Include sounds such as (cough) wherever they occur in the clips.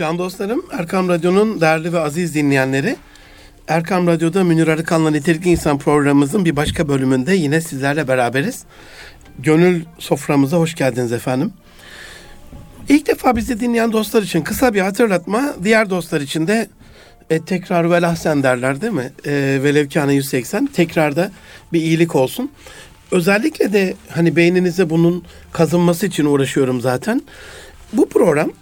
Can dostlarım, Erkam Radyo'nun değerli ve aziz dinleyenleri, Erkam Radyo'da Münir Arıkan'la Nitelikli İnsan programımızın bir başka bölümünde yine sizlerle beraberiz. Gönül soframıza hoş geldiniz efendim. İlk defa bizi dinleyen dostlar için kısa bir hatırlatma, diğer dostlar için de e, tekrar ve lahsen derler değil mi? E, Velevkane 180, tekrarda bir iyilik olsun. Özellikle de hani beyninize bunun kazınması için uğraşıyorum zaten. Bu program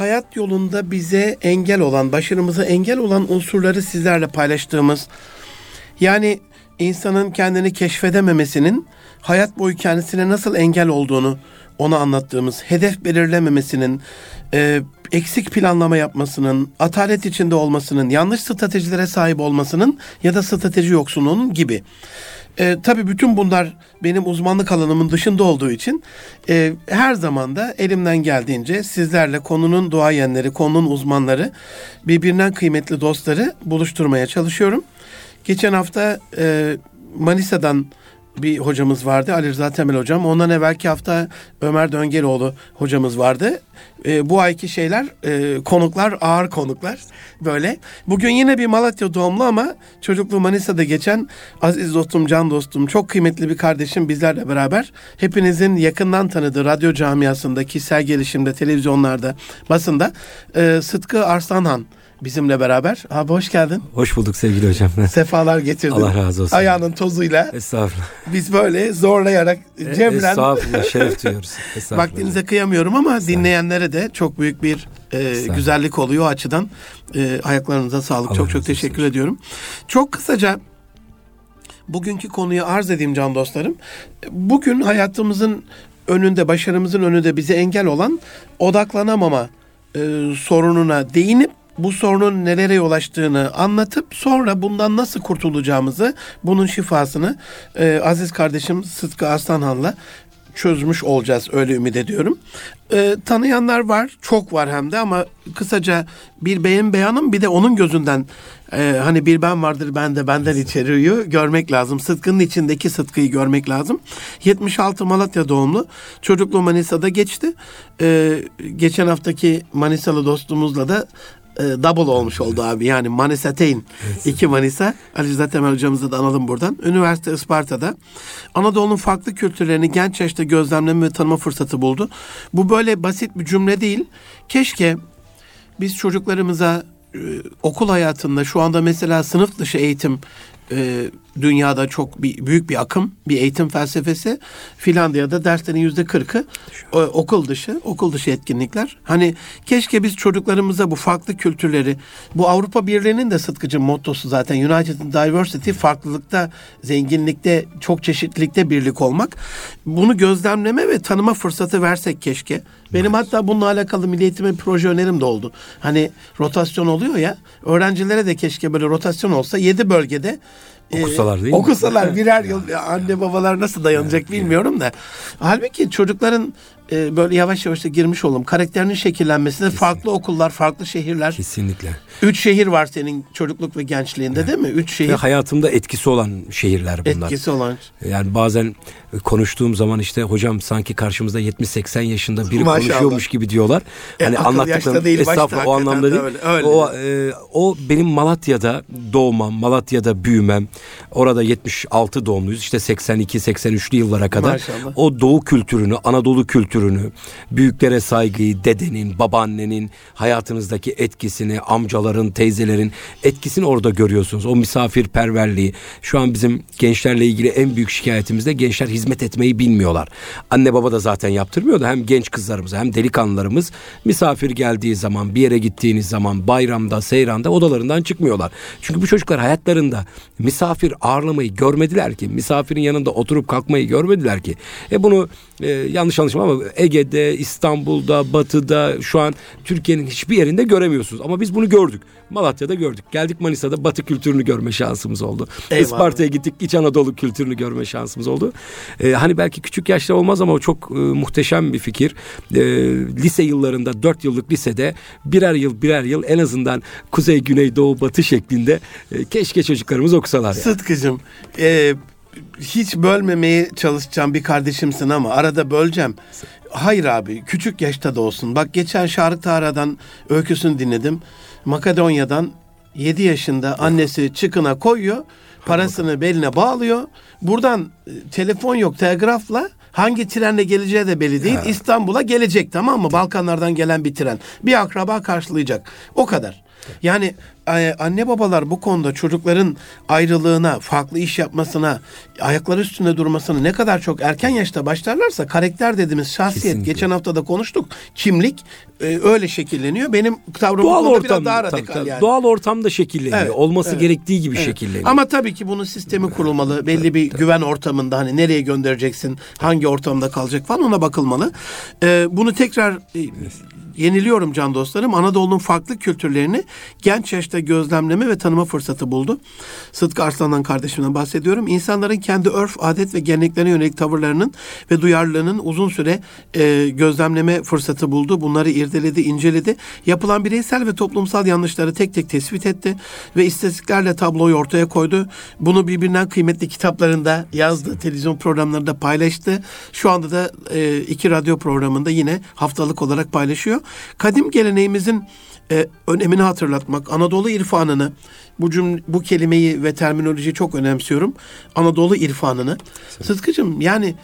hayat yolunda bize engel olan, başarımıza engel olan unsurları sizlerle paylaştığımız, yani insanın kendini keşfedememesinin hayat boyu kendisine nasıl engel olduğunu ona anlattığımız, hedef belirlememesinin, e, eksik planlama yapmasının, atalet içinde olmasının, yanlış stratejilere sahip olmasının ya da strateji yoksunluğunun gibi. E, tabii bütün bunlar benim uzmanlık alanımın dışında olduğu için e, her zaman da elimden geldiğince sizlerle konunun duayenleri, konunun uzmanları, birbirinden kıymetli dostları buluşturmaya çalışıyorum. Geçen hafta e, Manisa'dan bir hocamız vardı Ali Rıza Temel hocam. Ondan evvelki hafta Ömer Döngeloğlu hocamız vardı. E, bu ayki şeyler e, konuklar ağır konuklar böyle. Bugün yine bir Malatya doğumlu ama çocukluğu Manisa'da geçen aziz dostum, can dostum, çok kıymetli bir kardeşim bizlerle beraber. Hepinizin yakından tanıdığı radyo camiasında, kişisel gelişimde, televizyonlarda, basında e, Sıtkı Arslanhan bizimle beraber. Abi hoş geldin. Hoş bulduk sevgili hocam. (laughs) Sefalar getirdin. Allah razı olsun. Ayağının tozuyla. Estağfurullah. Biz böyle zorlayarak e, cebren. Estağfurullah şeref (laughs) duyuyoruz. Vaktinize kıyamıyorum ama dinleyenlere de çok büyük bir e, güzellik oluyor o açıdan. E, ayaklarınıza sağlık. Allah çok çok teşekkür olsun. ediyorum. Çok kısaca bugünkü konuyu arz edeyim can dostlarım. Bugün hayatımızın önünde, başarımızın önünde bize engel olan odaklanamama e, sorununa değinip bu sorunun nelere yol açtığını anlatıp sonra bundan nasıl kurtulacağımızı, bunun şifasını e, aziz kardeşim Sıtkı Aslanhan'la çözmüş olacağız öyle ümit ediyorum. E, tanıyanlar var, çok var hem de ama kısaca bir beyin beyanım bir de onun gözünden e, hani bir ben vardır ben de benden içeriyor görmek lazım. Sıtkı'nın içindeki Sıtkı'yı görmek lazım. 76 Malatya doğumlu. Çocukluğu Manisa'da geçti. E, geçen haftaki Manisalı dostumuzla da e, double olmuş oldu abi. Yani Manisa Teyn. Evet. iki Manisa. Ali Rıza Temel hocamızı da analım buradan. Üniversite Isparta'da. Anadolu'nun farklı kültürlerini genç yaşta gözlemleme ve tanıma fırsatı buldu. Bu böyle basit bir cümle değil. Keşke biz çocuklarımıza e, okul hayatında şu anda mesela sınıf dışı eğitim e, dünyada çok bir, büyük bir akım, bir eğitim felsefesi. Finlandiya'da derslerin yüzde kırkı okul dışı, okul dışı etkinlikler. Hani keşke biz çocuklarımıza bu farklı kültürleri, bu Avrupa Birliği'nin de sıtkıcı mottosu zaten United in Diversity, farklılıkta, zenginlikte, çok çeşitlilikte birlik olmak. Bunu gözlemleme ve tanıma fırsatı versek keşke. Benim evet. hatta bununla alakalı milli eğitime proje önerim de oldu. Hani rotasyon oluyor ya, öğrencilere de keşke böyle rotasyon olsa yedi bölgede Okusalar değil mi? Okusalar (laughs) birer yıl anne babalar nasıl dayanacak bilmiyorum da. Halbuki çocukların e, böyle yavaş yavaş da girmiş olalım. Karakterinin şekillenmesinde Kesinlikle. farklı okullar, farklı şehirler. Kesinlikle. Üç şehir var senin çocukluk ve gençliğinde evet. değil mi? Üç şehir. Ve hayatımda etkisi olan şehirler bunlar. Etkisi olan. Yani bazen konuştuğum zaman işte hocam sanki karşımızda 70-80 yaşında biri Maşallah. konuşuyormuş gibi diyorlar. E, hani anlattıklarım estağfurullah o anlamda değil. Öyle, öyle. O, e, o benim Malatya'da doğmam, Malatya'da büyümem. Orada 76 doğumluyuz. İşte 82-83'lü yıllara kadar Maşallah. o doğu kültürünü, Anadolu kültürünü, büyüklere saygıyı, dedenin, babaannenin hayatınızdaki etkisini, amcaların, teyzelerin etkisini orada görüyorsunuz. O misafirperverliği. Şu an bizim gençlerle ilgili en büyük şikayetimiz de gençler hizmet etmeyi bilmiyorlar. Anne baba da zaten yaptırmıyor da hem genç kızlarımız hem delikanlılarımız misafir geldiği zaman, bir yere gittiğiniz zaman, bayramda, seyranda odalarından çıkmıyorlar. Çünkü bu çocuklar hayatlarında misafir ağırlamayı görmediler ki. Misafirin yanında oturup kalkmayı görmediler ki. E bunu e, yanlış anlaşılma ama Ege'de, İstanbul'da, Batı'da şu an Türkiye'nin hiçbir yerinde göremiyorsunuz. Ama biz bunu gördük. Malatya'da gördük. Geldik Manisa'da Batı kültürünü görme şansımız oldu. Eyvallah. Isparta'ya gittik İç Anadolu kültürünü görme şansımız oldu. Ee, hani belki küçük yaşta olmaz ama o çok e, muhteşem bir fikir. Ee, lise yıllarında dört yıllık lisede birer yıl birer yıl en azından kuzey, güney, doğu, batı şeklinde e, keşke çocuklarımız okusalar. Yani. Sıtkı'cığım e, hiç bölmemeye çalışacağım bir kardeşimsin ama arada böleceğim. Hayır abi küçük yaşta da olsun. Bak geçen Şarık Tara'dan öyküsünü dinledim. Makedonya'dan 7 yaşında annesi çıkına koyuyor. Parasını beline bağlıyor. Buradan e, telefon yok telgrafla hangi trenle geleceği de belli değil. İstanbul'a gelecek tamam mı? Balkanlardan gelen bir tren. Bir akraba karşılayacak. O kadar. Yani e, anne babalar bu konuda çocukların ayrılığına, farklı iş yapmasına, ayakları üstünde durmasına ne kadar çok erken yaşta başlarlarsa karakter dediğimiz şahsiyet Kesinlikle. geçen hafta da konuştuk. Kimlik e, öyle şekilleniyor. Benim tavrım doğal ortam, biraz daha radikal tabii, tabii. yani. Doğal ortamda şekilleniyor. Evet, Olması evet, gerektiği gibi evet. şekilleniyor. Ama tabii ki bunun sistemi kurulmalı. Belli bir tabii. güven ortamında hani nereye göndereceksin, hangi ortamda kalacak falan ona bakılmalı. Ee, bunu tekrar e, yeniliyorum can dostlarım. Anadolu'nun farklı kültürlerini genç yaşta gözlemleme ve tanıma fırsatı buldu. Sıtkı Arslan'dan kardeşimden bahsediyorum. İnsanların kendi örf, adet ve geleneklerine yönelik tavırlarının ve duyarlılığının uzun süre e, gözlemleme fırsatı buldu. Bunları irdeledi, inceledi. Yapılan bireysel ve toplumsal yanlışları tek tek tespit etti ve istatistiklerle tabloyu ortaya koydu. Bunu birbirinden kıymetli kitaplarında yazdı, televizyon programlarında paylaştı. Şu anda da e, iki radyo programında yine haftalık olarak paylaşıyor. Kadim geleneğimizin e, önemini hatırlatmak, Anadolu irfanını, bu cümle, bu kelimeyi ve terminolojiyi çok önemsiyorum. Anadolu irfanını. Sıtkıcım yani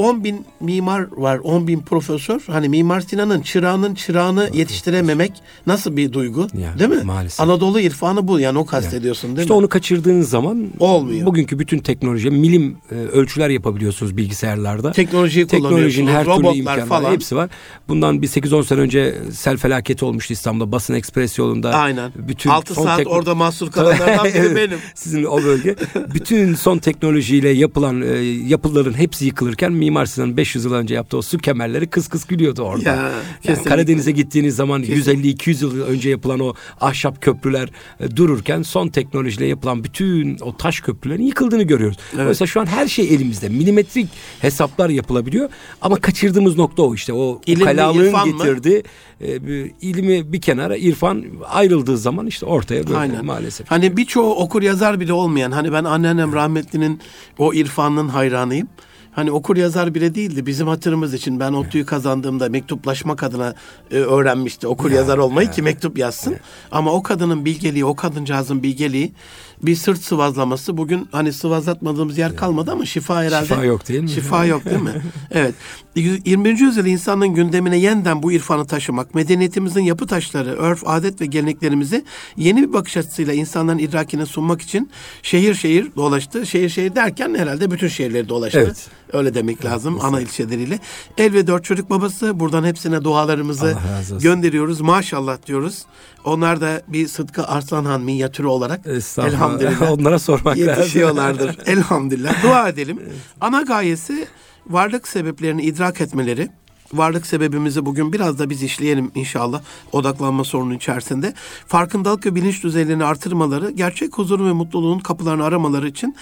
10 bin mimar var, 10 bin profesör. Hani Mimar Sinan'ın çırağının çırağını yetiştirememek nasıl bir duygu yani, değil mi? Maalesef. Anadolu irfanı bu yani o kastediyorsun değil işte mi? İşte onu kaçırdığınız zaman olmuyor. Bugünkü bütün teknoloji, milim e, ölçüler yapabiliyorsunuz bilgisayarlarda. Teknolojiyi Teknolojinin her türlü falan. hepsi var. Bundan bir 8-10 sene önce sel felaketi olmuştu İstanbul'da basın ekspres yolunda. Aynen. Bütün 6 son saat tekno... orada mahsur (laughs) kalanlardan biri benim. Sizin o bölge. bütün son teknolojiyle yapılan e, yapıların hepsi yıkılırken Mimar Sinan 500 yıl önce yaptığı o su kemerleri kıs kıs gülüyordu orada. Ya, yani Karadeniz'e gittiğiniz zaman 150-200 yıl önce yapılan o ahşap köprüler e, dururken son teknolojiyle yapılan bütün o taş köprülerin yıkıldığını görüyoruz. Evet. Oysa şu an her şey elimizde. Milimetrik hesaplar yapılabiliyor ama kaçırdığımız nokta o işte. O, İlim kalalığın getirdi. E, bir, ilmi bir kenara irfan ayrıldığı zaman işte ortaya böyle Aynen. maalesef. Hani birçoğu okur yazar bile olmayan hani ben anneannem rahmetlinin o irfanın hayranıyım hani okur yazar bile değildi. Bizim hatırımız için ben ODTÜ'yü kazandığımda mektuplaşmak adına e, öğrenmişti okur ya, yazar olmayı ya. ki mektup yazsın. Ya. Ama o kadının bilgeliği, o kadıncağızın bilgeliği bir sırt sıvazlaması. Bugün hani sıvazlatmadığımız yer kalmadı ama şifa herhalde. Şifa yok değil mi? Şifa yok değil mi? (laughs) evet. 21. yüzyıl insanın gündemine yeniden bu irfanı taşımak, medeniyetimizin yapı taşları, örf, adet ve geleneklerimizi yeni bir bakış açısıyla insanların idrakine sunmak için şehir şehir dolaştı. Şehir şehir derken herhalde bütün şehirleri dolaştı. Evet. Öyle demek lazım evet, ana ilçeleriyle. El ve dört çocuk babası. Buradan hepsine dualarımızı gönderiyoruz. Maşallah diyoruz. Onlar da bir Sıtkı Arslanhan minyatürü olarak elhamdülillah (laughs) onlara sormak yetişiyorlardır. (laughs) elhamdülillah. Dua edelim. Ana gayesi varlık sebeplerini idrak etmeleri varlık sebebimizi bugün biraz da biz işleyelim inşallah odaklanma sorunu içerisinde. Farkındalık ve bilinç düzeylerini artırmaları, gerçek huzur ve mutluluğun kapılarını aramaları için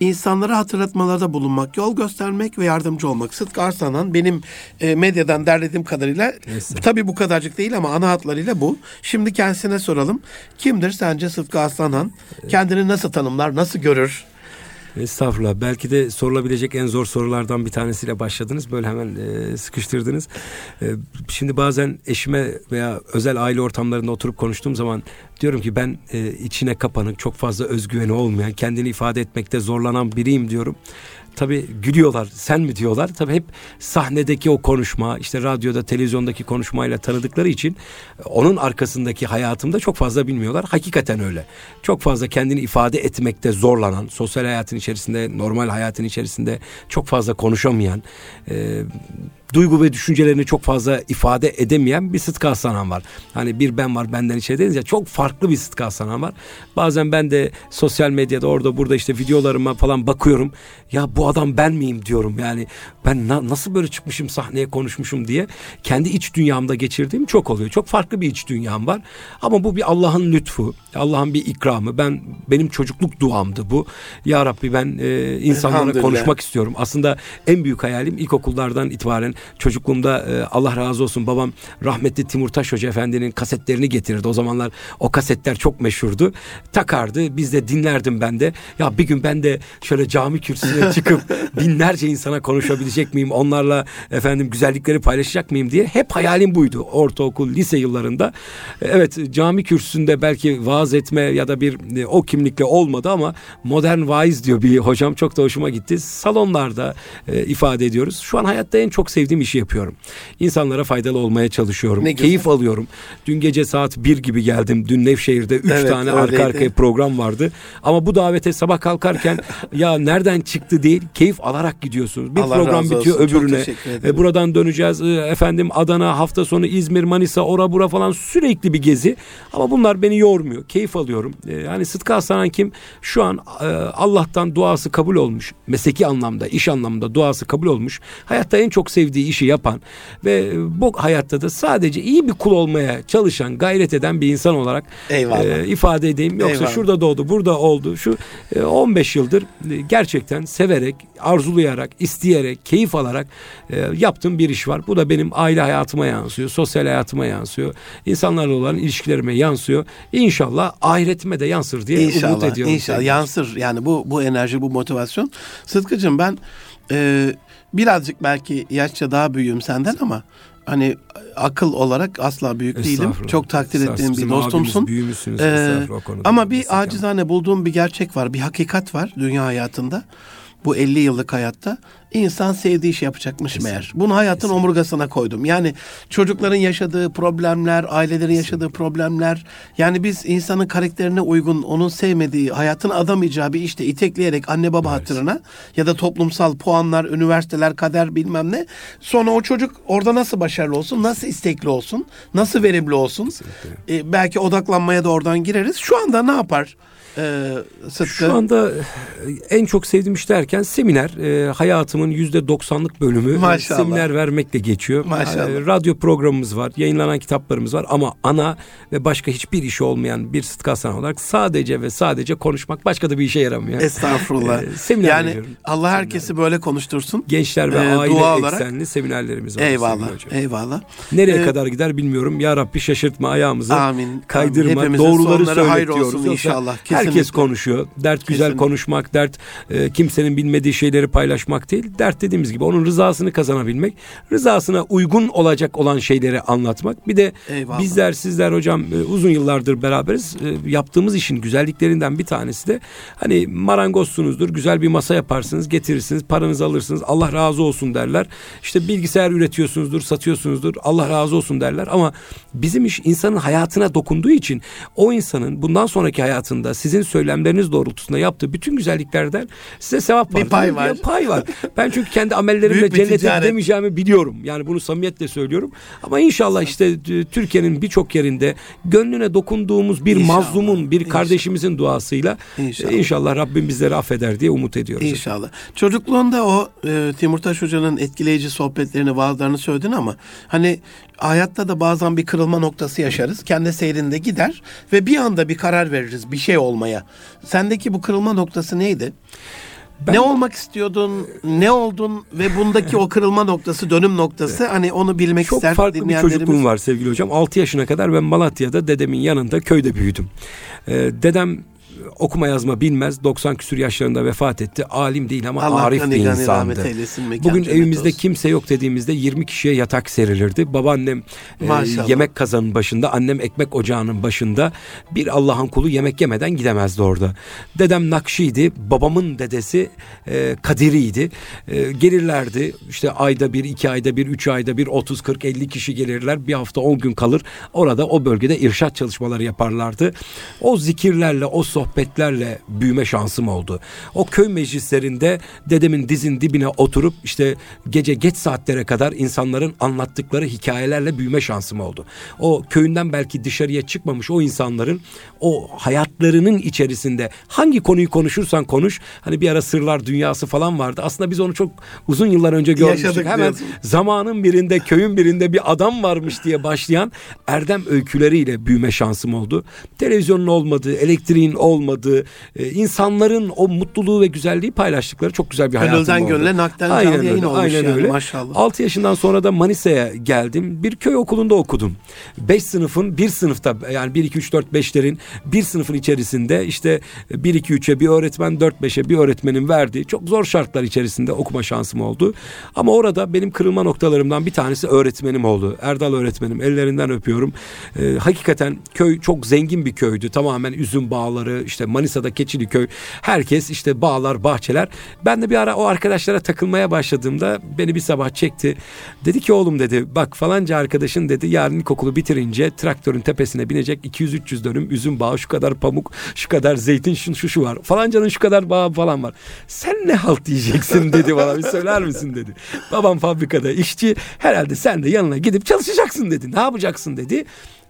insanlara hatırlatmalarda bulunmak, yol göstermek ve yardımcı olmak. Sıtkı Arslan'ın benim e, medyadan derlediğim kadarıyla Neyse. tabii bu kadarcık değil ama ana hatlarıyla bu. Şimdi kendisine soralım. Kimdir sence Sıtkı Arslanhan? Kendini nasıl tanımlar, nasıl görür? Estağfurullah. Belki de sorulabilecek en zor sorulardan bir tanesiyle başladınız. Böyle hemen e, sıkıştırdınız. E, şimdi bazen eşime veya özel aile ortamlarında oturup konuştuğum zaman diyorum ki ben e, içine kapanık, çok fazla özgüveni olmayan, kendini ifade etmekte zorlanan biriyim diyorum tabii gülüyorlar. Sen mi diyorlar? Tabii hep sahnedeki o konuşma, işte radyoda, televizyondaki konuşmayla tanıdıkları için onun arkasındaki hayatımda çok fazla bilmiyorlar. Hakikaten öyle. Çok fazla kendini ifade etmekte zorlanan, sosyal hayatın içerisinde, normal hayatın içerisinde çok fazla konuşamayan, e, duygu ve düşüncelerini çok fazla ifade edemeyen bir Sıtkı Aslanhan var. Hani bir ben var benden içeri ya çok farklı bir Sıtkı Aslanhan var. Bazen ben de sosyal medyada orada burada işte videolarıma falan bakıyorum. Ya bu adam ben miyim diyorum yani ben na- nasıl böyle çıkmışım sahneye konuşmuşum diye kendi iç dünyamda geçirdiğim çok oluyor. Çok farklı bir iç dünyam var. Ama bu bir Allah'ın lütfu, Allah'ın bir ikramı. Ben benim çocukluk duamdı bu. Ya Rabbi ben e, insanlara konuşmak istiyorum. Aslında en büyük hayalim ilkokullardan itibaren çocukluğumda e, Allah razı olsun babam rahmetli Timur Taş Hoca Efendi'nin kasetlerini getirirdi. O zamanlar o kasetler çok meşhurdu. Takardı. Biz de dinlerdim ben de. Ya bir gün ben de şöyle cami kürsüsüne (laughs) çıkıp binlerce insana konuşabilecek miyim? Onlarla efendim güzellikleri paylaşacak mıyım diye hep hayalim buydu. Ortaokul, lise yıllarında. Evet cami kürsüsünde belki vaaz etme ya da bir e, o kimlikle olmadı ama modern vaiz diyor bir hocam çok da hoşuma gitti. Salonlarda e, ifade ediyoruz. Şu an hayatta en çok sevdiğim işi yapıyorum. İnsanlara faydalı olmaya çalışıyorum. Ne Keyif güzel. alıyorum. Dün gece saat bir gibi geldim. Dün Nevşehir'de üç evet, tane öyleydi. arka arkaya program vardı. Ama bu davete sabah kalkarken (laughs) ya nereden çıktı değil keyif alarak gidiyorsunuz. Bir Allah program bitiyor olsun. öbürüne. E, buradan döneceğiz. E, efendim Adana hafta sonu İzmir, Manisa, ora bura falan sürekli bir gezi. Ama bunlar beni yormuyor. Keyif alıyorum. E, yani Sıtkı Aslan kim? Şu an e, Allah'tan duası kabul olmuş. Mesleki anlamda, iş anlamında duası kabul olmuş. Hayatta en çok sevdiği işi yapan ve bu hayatta da sadece iyi bir kul olmaya çalışan, gayret eden bir insan olarak e, ifade edeyim. Yoksa Eyvallah. şurada doğdu, burada oldu. Şu e, 15 yıldır e, gerçekten severek, arzulayarak, isteyerek, keyif alarak e, yaptığım bir iş var. Bu da benim aile hayatıma yansıyor, sosyal hayatıma yansıyor, insanlarla olan ilişkilerime yansıyor. İnşallah ahiretime de yansır diye inşallah, umut ediyorum. İnşallah yansır. Yani bu bu enerji, bu motivasyon. Sıtkıcığım ben e, birazcık belki yaşça daha büyüğüm senden ama hani akıl olarak asla büyük değilim. Çok takdir ettiğim bir dostumsun. Ee, ama bir acizane bulduğum bir gerçek var, bir hakikat var dünya hayatında bu 50 yıllık hayatta insan sevdiği iş yapacakmış Kesinlikle. meğer. Bunu hayatın Kesinlikle. omurgasına koydum. Yani çocukların yaşadığı problemler, ailelerin yaşadığı problemler. Yani biz insanın karakterine uygun, onun sevmediği, hayatın adamayacağı bir işte itekleyerek anne baba evet. hatırına ya da toplumsal puanlar, üniversiteler, kader bilmem ne. Sonra o çocuk orada nasıl başarılı olsun, nasıl istekli olsun, nasıl verimli olsun. Ee, belki odaklanmaya da oradan gireriz. Şu anda ne yapar? E, Sıtkı? Şu anda e, en çok sevdiğim iş derken seminer. E, hayatımın yüzde doksanlık bölümü e, Maşallah. seminer vermekle geçiyor. Maşallah. E, radyo programımız var, yayınlanan kitaplarımız var ama ana ve başka hiçbir işi olmayan bir Sıtkı Aslan olarak sadece ve sadece konuşmak başka da bir işe yaramıyor. Estağfurullah. E, seminer yani veriyorum. Allah herkesi seminer. böyle konuştursun. Gençler ve ee, aile dua eksenli seminerlerimiz var. Eyvallah. Eyvallah. Nereye ee, kadar gider bilmiyorum. Ya Rabbi şaşırtma ayağımızı. Amin. Kaydırma. Amin. Doğruları söyletiyoruz. olsun inşallah. Kesinlikle. Herkes konuşuyor. Dert güzel Kesinlikle. konuşmak, dert e, kimsenin bilmediği şeyleri paylaşmak değil. Dert dediğimiz gibi onun rızasını kazanabilmek, rızasına uygun olacak olan şeyleri anlatmak. Bir de Eyvallah. bizler sizler hocam e, uzun yıllardır beraberiz. E, yaptığımız işin güzelliklerinden bir tanesi de hani marangozsunuzdur. Güzel bir masa yaparsınız, getirirsiniz, paranızı alırsınız. Allah razı olsun derler. İşte bilgisayar üretiyorsunuzdur, satıyorsunuzdur. Allah razı olsun derler ama bizim iş insanın hayatına dokunduğu için o insanın bundan sonraki hayatında siz sizin söylemleriniz doğrultusunda yaptığı bütün güzelliklerden size sevap var. Bir pay var. Bir pay var. Ben çünkü kendi amellerimle cennete ticaret. gidemeyeceğimi biliyorum. Yani bunu samimiyetle söylüyorum. Ama inşallah işte e, Türkiye'nin birçok yerinde gönlüne dokunduğumuz bir inşallah. mazlumun, bir inşallah. kardeşimizin duasıyla inşallah. inşallah Rabbim bizleri affeder diye umut ediyoruz. İnşallah. Çocukluğunda o e, Timurtaş Hoca'nın etkileyici sohbetlerini, vaazlarını söyledin ama hani hayatta da bazen bir kırılma noktası yaşarız. Kendi seyrinde gider ve bir anda bir karar veririz bir şey olmaya. Sendeki bu kırılma noktası neydi? Ben, ne olmak istiyordun, ne oldun ve bundaki o kırılma noktası, dönüm noktası hani onu bilmek çok ister Çok farklı bir çocukluğum var sevgili hocam. 6 yaşına kadar ben Malatya'da dedemin yanında köyde büyüdüm. Ee, dedem okuma yazma bilmez. 90 küsür yaşlarında vefat etti. Alim değil ama Allah arif bir insandı. Eylesin, Bugün evimizde olsun. kimse yok dediğimizde 20 kişiye yatak serilirdi. Babaannem e, yemek kazanın başında, annem ekmek ocağının başında. Bir Allah'ın kulu yemek yemeden gidemezdi orada. Dedem Nakşi'ydi. Babamın dedesi e, Kadiri'ydi. E, gelirlerdi. İşte ayda bir, iki ayda bir, üç ayda bir, 30, 40, 50 kişi gelirler. Bir hafta 10 gün kalır. Orada o bölgede irşat çalışmaları yaparlardı. O zikirlerle, o sohbet sohbetlerle büyüme şansım oldu. O köy meclislerinde dedemin dizin dibine oturup işte gece geç saatlere kadar insanların anlattıkları hikayelerle büyüme şansım oldu. O köyünden belki dışarıya çıkmamış o insanların o hayatlarının içerisinde hangi konuyu konuşursan konuş hani bir ara sırlar dünyası falan vardı. Aslında biz onu çok uzun yıllar önce görmüştük. Yaşadık Hemen diyorsun. zamanın birinde köyün birinde bir adam varmış diye başlayan erdem öyküleriyle büyüme şansım oldu. Televizyonun olmadığı, elektriğin olmadığı olmadığı, e, insanların o mutluluğu ve güzelliği paylaştıkları çok güzel bir hayatım Gönülden oldu. Gönülden nakden aynen öyle, yayın olmuş aynen yani öyle. maşallah. 6 yaşından sonra da Manisa'ya geldim. Bir köy okulunda okudum. 5 sınıfın bir sınıfta yani 1 2 3 4 5'lerin bir sınıfın içerisinde işte 1 2 3'e bir öğretmen 4 5'e bir öğretmenin verdiği çok zor şartlar içerisinde okuma şansım oldu. Ama orada benim kırılma noktalarımdan bir tanesi öğretmenim oldu. Erdal öğretmenim ellerinden öpüyorum. Ee, hakikaten köy çok zengin bir köydü. Tamamen üzüm bağları işte Manisa'da Keçili köy. Herkes işte bağlar, bahçeler. Ben de bir ara o arkadaşlara takılmaya başladığımda beni bir sabah çekti. Dedi ki oğlum dedi bak falanca arkadaşın dedi yarın ilkokulu bitirince traktörün tepesine binecek 200-300 dönüm üzüm bağı şu kadar pamuk şu kadar zeytin şu, şu şu var. Falancanın şu kadar bağı falan var. Sen ne halt diyeceksin dedi bana bir söyler misin dedi. Babam fabrikada işçi herhalde sen de yanına gidip çalışacaksın dedi. Ne yapacaksın dedi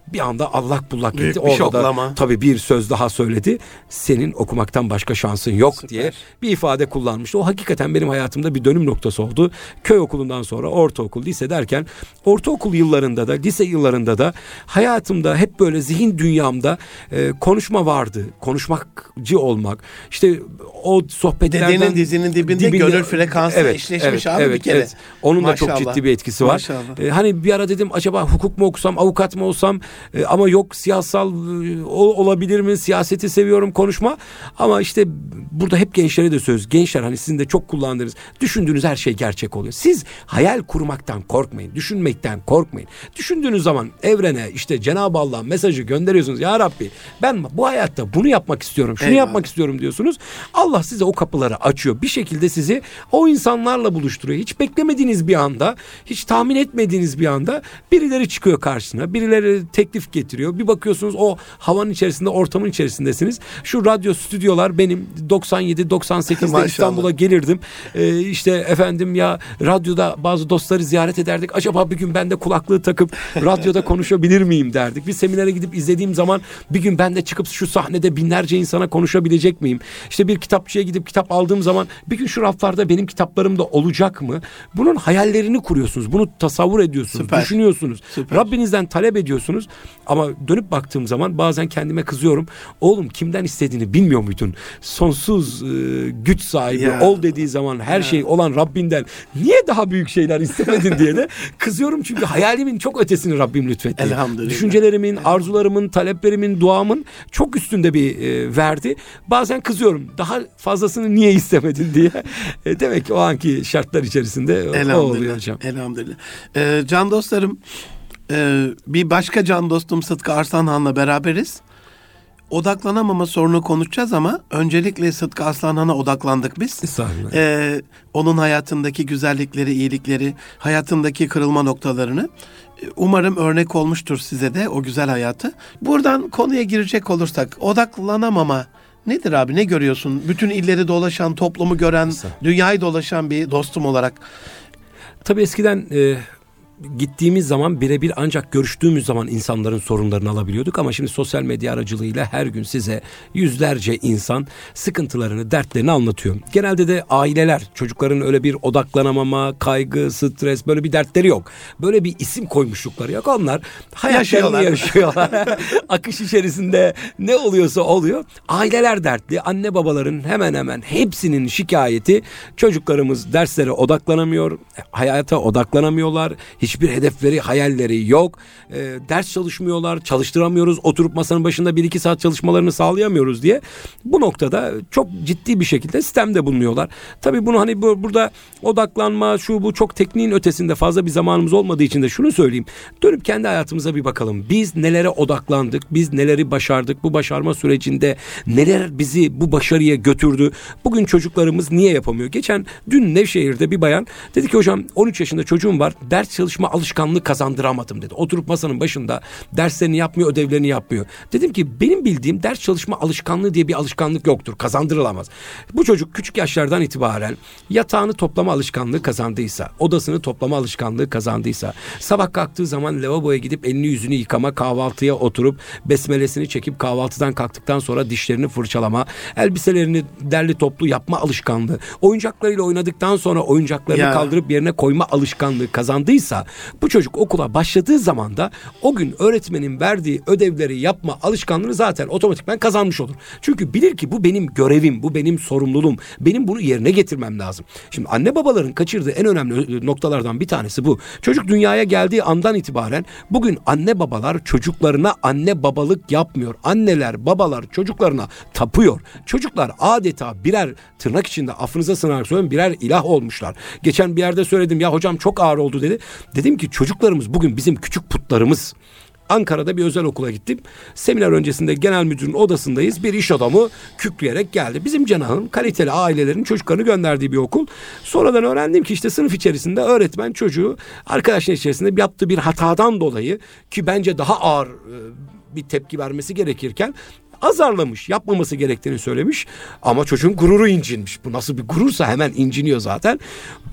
bir anda allak bullak gitti. Büyük bir şoklama. tabii bir söz daha söyledi. Senin okumaktan başka şansın yok Süper. diye bir ifade kullanmıştı. O hakikaten benim hayatımda bir dönüm noktası oldu. Köy okulundan sonra ortaokul, lise derken ortaokul yıllarında da, lise yıllarında da hayatımda hep böyle zihin dünyamda e, konuşma vardı. Konuşmakcı olmak. İşte o sohbetlerden... Dedenin dizinin dibinde, dibinde gönül frekansı evet, eşleşmiş evet, abi evet, bir kere. Evet. Onun Maşallah. da çok ciddi bir etkisi var. Ee, hani bir ara dedim acaba hukuk mu okusam, avukat mı olsam e, ama yok siyasal e, olabilir mi? Siyaseti seviyorum konuşma. Ama işte burada hep gençlere de söz. Gençler hani sizin de çok kullandığınız düşündüğünüz her şey gerçek oluyor. Siz hayal kurmaktan korkmayın. Düşünmekten korkmayın. Düşündüğünüz zaman evrene işte Cenab-ı Allah mesajı gönderiyorsunuz. Ya Rabbi ben bu hayatta bunu yapmak istiyorum. Şunu Eyvallah. yapmak istiyorum diyorsunuz. Allah size o kapıları açıyor. Bir şekilde sizi o insanlarla buluşturuyor. Hiç beklemediğiniz bir anda, hiç tahmin etmediğiniz bir anda birileri çıkıyor karşısına. Birileri teklif getiriyor. Bir bakıyorsunuz o havanın içerisinde, ortamın içerisindesiniz. Şu radyo stüdyolar benim 97 98'de (laughs) İstanbul'a gelirdim. Ee, işte efendim ya radyoda bazı dostları ziyaret ederdik. Acaba bir gün ben de kulaklığı takıp radyoda (laughs) konuşabilir miyim derdik. Bir seminere gidip izlediğim zaman bir gün ben de çıkıp şu sahnede binlerce insana konuşabilecek miyim? İşte bir kitapçıya gidip kitap aldığım zaman bir gün şu raflarda benim kitaplarım da olacak mı? Bunun hayallerini kuruyorsunuz. Bunu tasavvur ediyorsunuz. Süper. Düşünüyorsunuz. Süper. Rabbinizden talep ediyorsunuz. Ama dönüp baktığım zaman bazen kendime kızıyorum. Oğlum kimden istediğini bilmiyor muydun? Sonsuz e, güç sahibi ya. ol dediği zaman her ya. şey olan Rabbinden niye daha büyük şeyler istemedin diye de kızıyorum. Çünkü hayalimin çok ötesini Rabbim lütfetti. Elhamdülillah. Düşüncelerimin, arzularımın, taleplerimin, duamın çok üstünde bir e, verdi. Bazen kızıyorum. Daha fazlasını niye istemedin diye. E, demek ki o anki şartlar içerisinde o oluyor hocam. Elhamdülillah. Ee, can dostlarım e, bir başka can dostum Sıtkı Arslanhan'la beraberiz. Odaklanamama sorunu konuşacağız ama öncelikle Sıtkı Arslanhan'a odaklandık biz. Ee, onun hayatındaki güzellikleri, iyilikleri, hayatındaki kırılma noktalarını. Umarım örnek olmuştur size de o güzel hayatı. Buradan konuya girecek olursak odaklanamama Nedir abi ne görüyorsun? Bütün illeri dolaşan, toplumu gören, dünyayı dolaşan bir dostum olarak. Tabii eskiden e, gittiğimiz zaman birebir ancak görüştüğümüz zaman insanların sorunlarını alabiliyorduk ama şimdi sosyal medya aracılığıyla her gün size yüzlerce insan sıkıntılarını, dertlerini anlatıyor. Genelde de aileler çocukların öyle bir odaklanamama, kaygı, stres böyle bir dertleri yok. Böyle bir isim koymuşlukları yok. Onlar hayatlarını yaşıyorlar. (laughs) Akış içerisinde ne oluyorsa oluyor. Aileler dertli. Anne babaların hemen hemen hepsinin şikayeti çocuklarımız derslere odaklanamıyor, hayata odaklanamıyorlar Hiçbir hedefleri, hayalleri yok. E, ders çalışmıyorlar, çalıştıramıyoruz. Oturup masanın başında bir iki saat çalışmalarını sağlayamıyoruz diye. Bu noktada çok ciddi bir şekilde sistemde bulunuyorlar. Tabii bunu hani bu, burada odaklanma, şu bu çok tekniğin ötesinde fazla bir zamanımız olmadığı için de şunu söyleyeyim. Dönüp kendi hayatımıza bir bakalım. Biz nelere odaklandık? Biz neleri başardık? Bu başarma sürecinde neler bizi bu başarıya götürdü? Bugün çocuklarımız niye yapamıyor? Geçen dün Nevşehir'de bir bayan dedi ki hocam 13 yaşında çocuğum var. Ders çalış çalışma alışkanlığı kazandıramadım dedi. Oturup masanın başında derslerini yapmıyor, ödevlerini yapmıyor. Dedim ki benim bildiğim ders çalışma alışkanlığı diye bir alışkanlık yoktur. Kazandırılamaz. Bu çocuk küçük yaşlardan itibaren yatağını toplama alışkanlığı kazandıysa, odasını toplama alışkanlığı kazandıysa, sabah kalktığı zaman lavaboya gidip elini yüzünü yıkama, kahvaltıya oturup besmelesini çekip kahvaltıdan kalktıktan sonra dişlerini fırçalama, elbiselerini derli toplu yapma alışkanlığı, oyuncaklarıyla oynadıktan sonra oyuncaklarını ya. kaldırıp yerine koyma alışkanlığı kazandıysa bu çocuk okula başladığı zaman da o gün öğretmenin verdiği ödevleri yapma alışkanlığını zaten otomatikman kazanmış olur. Çünkü bilir ki bu benim görevim, bu benim sorumluluğum. Benim bunu yerine getirmem lazım. Şimdi anne babaların kaçırdığı en önemli noktalardan bir tanesi bu. Çocuk dünyaya geldiği andan itibaren bugün anne babalar çocuklarına anne babalık yapmıyor. Anneler, babalar çocuklarına tapıyor. Çocuklar adeta birer tırnak içinde affınıza sığınarak söylüyorum birer ilah olmuşlar. Geçen bir yerde söyledim ya hocam çok ağır oldu dedi. Dedim ki çocuklarımız bugün bizim küçük putlarımız. Ankara'da bir özel okula gittim. Seminer öncesinde genel müdürün odasındayız. Bir iş adamı kükreyerek geldi. Bizim Cenah'ın kaliteli ailelerin çocuklarını gönderdiği bir okul. Sonradan öğrendim ki işte sınıf içerisinde öğretmen çocuğu arkadaşlar içerisinde yaptığı bir hatadan dolayı ki bence daha ağır e, bir tepki vermesi gerekirken azarlamış. Yapmaması gerektiğini söylemiş. Ama çocuğun gururu incinmiş. Bu nasıl bir gurursa hemen inciniyor zaten.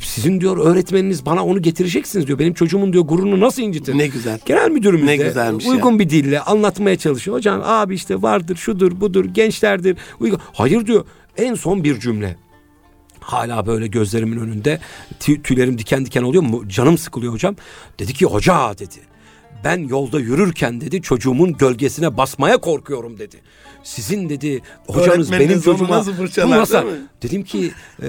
Sizin diyor öğretmeniniz bana onu getireceksiniz diyor. Benim çocuğumun diyor gururunu nasıl incitir? Ne güzel. Genel müdürümüz ne de uygun ya. bir dille anlatmaya çalışıyor. Hocam abi işte vardır şudur budur gençlerdir. Uygun. Hayır diyor. En son bir cümle hala böyle gözlerimin önünde tüylerim diken diken oluyor mu? Canım sıkılıyor hocam. Dedi ki hoca dedi ben yolda yürürken dedi çocuğumun gölgesine basmaya korkuyorum dedi. Sizin dedi hocanız benim çocuğuma bu nasıl? Dedim ki e,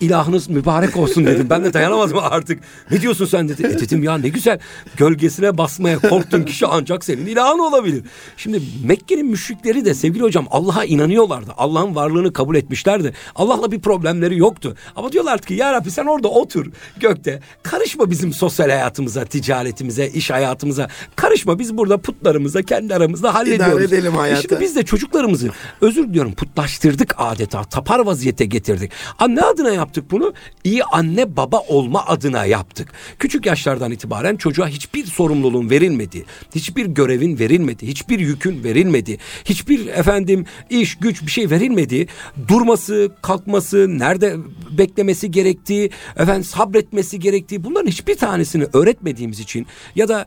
ilahınız mübarek olsun dedim. Ben de dayanamazdım artık. Ne diyorsun sen dedi. E dedim ya ne güzel gölgesine basmaya korktun kişi ancak senin ilahın olabilir. Şimdi Mekke'nin müşrikleri de sevgili hocam Allah'a inanıyorlardı. Allah'ın varlığını kabul etmişlerdi. Allah'la bir problemleri yoktu. Ama diyorlardı ki ya Rabbi sen orada otur gökte. Karışma bizim sosyal hayatımıza, ticaretimize, iş hayatımıza. Karışma biz burada putlarımıza kendi aramızda hallediyoruz. İdare edelim hayatı. E şimdi biz de çocuklarımızı özür diliyorum putlaştırdık adeta. Tapar vaziyete getirdik. Ne adına yaptık bunu? İyi anne baba olma adına yaptık. Küçük yaşlardan itibaren çocuğa hiçbir sorumluluğun verilmedi. Hiçbir görevin verilmedi. Hiçbir yükün verilmedi. Hiçbir efendim iş güç bir şey verilmedi. Durması, kalkması, nerede beklemesi gerektiği, efendim sabretmesi gerektiği bunların hiçbir tanesini öğretmediğimiz için ya da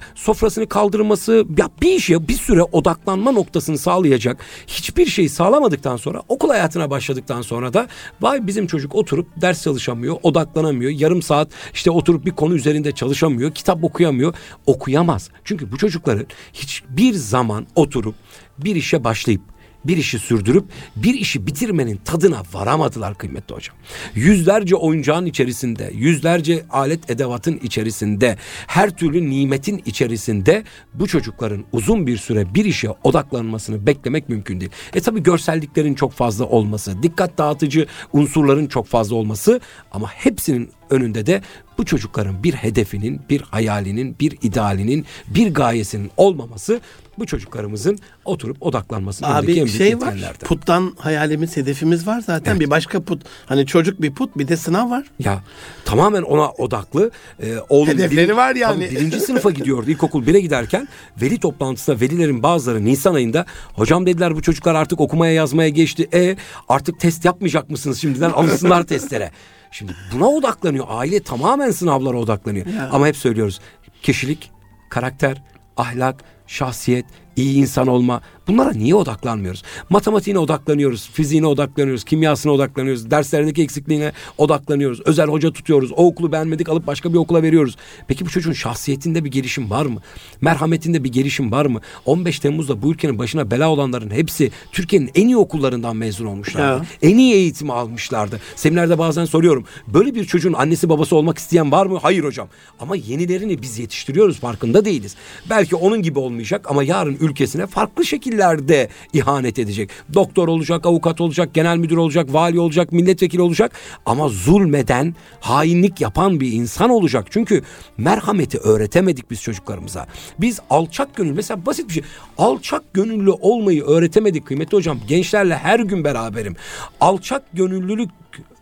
sofrasını kaldırması ya bir işe bir süre odaklanma noktasını sağlayacak hiçbir şey sağlamadıktan sonra okul hayatına başladıktan sonra da vay bizim çocuk oturup ders çalışamıyor, odaklanamıyor. Yarım saat işte oturup bir konu üzerinde çalışamıyor, kitap okuyamıyor. Okuyamaz. Çünkü bu çocukların hiçbir zaman oturup bir işe başlayıp bir işi sürdürüp bir işi bitirmenin tadına varamadılar kıymetli hocam. Yüzlerce oyuncağın içerisinde, yüzlerce alet edevatın içerisinde, her türlü nimetin içerisinde bu çocukların uzun bir süre bir işe odaklanmasını beklemek mümkün değil. E tabi görselliklerin çok fazla olması, dikkat dağıtıcı unsurların çok fazla olması ama hepsinin önünde de bu çocukların bir hedefinin, bir hayalinin, bir idealinin, bir gayesinin olmaması bu çocuklarımızın oturup odaklanmasının Abi, en büyük şey var. Puttan hayalimiz, hedefimiz var zaten. Evet. Bir başka put. Hani çocuk bir put, bir de sınav var. Ya tamamen ona odaklı. Ee, oğlum Hedefleri bir, var yani. Birinci sınıfa gidiyordu ilkokul 1'e giderken. Veli toplantısında velilerin bazıları Nisan ayında hocam dediler bu çocuklar artık okumaya yazmaya geçti. E artık test yapmayacak mısınız şimdiden alışsınlar testlere. Şimdi buna odaklanıyor. Aile tamamen sınavlara odaklanıyor. Ya. Ama hep söylüyoruz. Kişilik, karakter, ahlak, şahsiyet, iyi insan olma bunlara niye odaklanmıyoruz? Matematiğine odaklanıyoruz, fiziğine odaklanıyoruz, kimyasına odaklanıyoruz, derslerindeki eksikliğine odaklanıyoruz. Özel hoca tutuyoruz, o okulu beğenmedik alıp başka bir okula veriyoruz. Peki bu çocuğun şahsiyetinde bir gelişim var mı? Merhametinde bir gelişim var mı? 15 Temmuz'da bu ülkenin başına bela olanların hepsi Türkiye'nin en iyi okullarından mezun olmuşlardı. Ya. En iyi eğitimi almışlardı. Seminerde bazen soruyorum. Böyle bir çocuğun annesi babası olmak isteyen var mı? Hayır hocam. Ama yenilerini biz yetiştiriyoruz farkında değiliz. Belki onun gibi olmayacak ama yarın ülkesine farklı şekillerde ihanet edecek. Doktor olacak, avukat olacak, genel müdür olacak, vali olacak, milletvekili olacak ama zulmeden, hainlik yapan bir insan olacak. Çünkü merhameti öğretemedik biz çocuklarımıza. Biz alçak gönüllü mesela basit bir şey. Alçak gönüllü olmayı öğretemedik kıymetli hocam. Gençlerle her gün beraberim. Alçak gönüllülük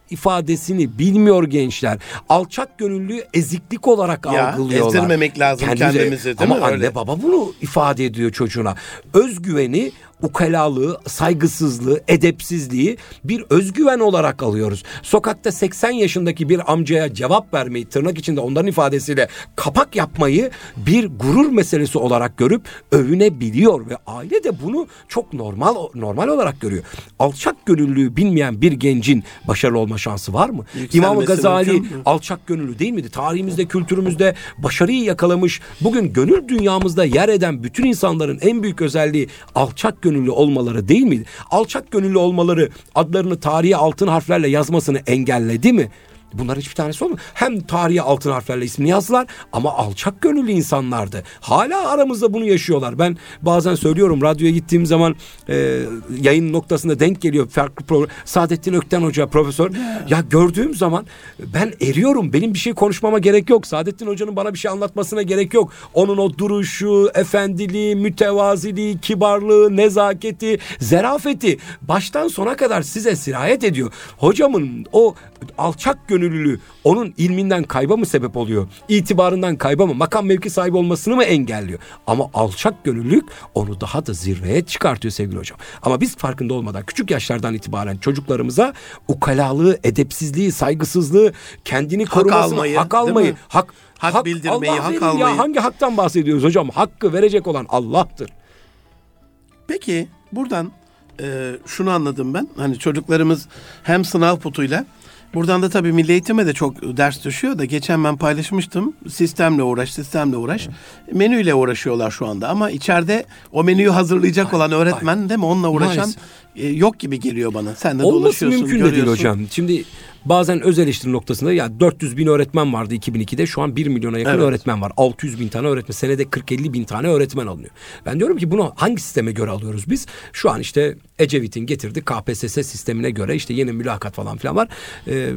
ifadesini bilmiyor gençler. Alçak gönüllü eziklik olarak ya, algılıyorlar. Ezdirmemek lazım Kendimize, kendimizi değil ama mi? Ama anne baba bunu ifade ediyor çocuğuna. Özgüveni ukalalığı, saygısızlığı, edepsizliği bir özgüven olarak alıyoruz. Sokakta 80 yaşındaki bir amcaya cevap vermeyi tırnak içinde onların ifadesiyle kapak yapmayı bir gurur meselesi olarak görüp övünebiliyor ve aile de bunu çok normal normal olarak görüyor. Alçak gönüllüğü bilmeyen bir gencin başarılı olması olma şansı var mı? İmam Gazali alçak gönüllü değil miydi? Tarihimizde, kültürümüzde başarıyı yakalamış. Bugün gönül dünyamızda yer eden bütün insanların en büyük özelliği alçak gönüllü olmaları değil miydi? Alçak gönüllü olmaları adlarını tarihe altın harflerle yazmasını engelledi mi? Bunlar hiçbir tanesi olmadı. Hem tarihe altın harflerle ismini yazdılar ama alçak gönüllü insanlardı. Hala aramızda bunu yaşıyorlar. Ben bazen söylüyorum radyoya gittiğim zaman e, yayın noktasında denk geliyor farklı program. Saadettin Ökten Hoca profesör. Ya gördüğüm zaman ben eriyorum. Benim bir şey konuşmama gerek yok. Saadettin Hoca'nın bana bir şey anlatmasına gerek yok. Onun o duruşu, efendiliği, mütevaziliği, kibarlığı, nezaketi, zerafeti baştan sona kadar size sirayet ediyor. Hocamın o alçak gönüllülüğü onun ilminden kayba mı sebep oluyor? İtibarından kayba mı? Makam mevki sahibi olmasını mı engelliyor? Ama alçak gönüllülük onu daha da zirveye çıkartıyor sevgili hocam. Ama biz farkında olmadan küçük yaşlardan itibaren çocuklarımıza ukalalığı, edepsizliği, saygısızlığı, kendini korumasını, hak almayı, hak, almayı, hak, hak, hak bildirmeyi, Allah hak almayı. Ya hangi haktan bahsediyoruz hocam? Hakkı verecek olan Allah'tır. Peki buradan e, şunu anladım ben. Hani çocuklarımız hem sınav putuyla Buradan da tabii milli eğitime de çok ders düşüyor da geçen ben paylaşmıştım. Sistemle uğraş, sistemle uğraş. Evet. Menüyle uğraşıyorlar şu anda ama içeride o menüyü hazırlayacak ay, olan öğretmen ay. değil mi? Onunla uğraşan e, yok gibi geliyor bana. Sen de Olması dolaşıyorsun, mümkün görüyorsun. değil hocam. Şimdi bazen öz eleştiri noktasında ya 400 bin öğretmen vardı 2002'de şu an 1 milyona yakın evet. öğretmen var. 600 bin tane öğretmen senede 40-50 bin tane öğretmen alınıyor. Ben diyorum ki bunu hangi sisteme göre alıyoruz biz? Şu an işte Ecevit'in getirdi KPSS sistemine göre işte yeni mülakat falan filan var. Ee,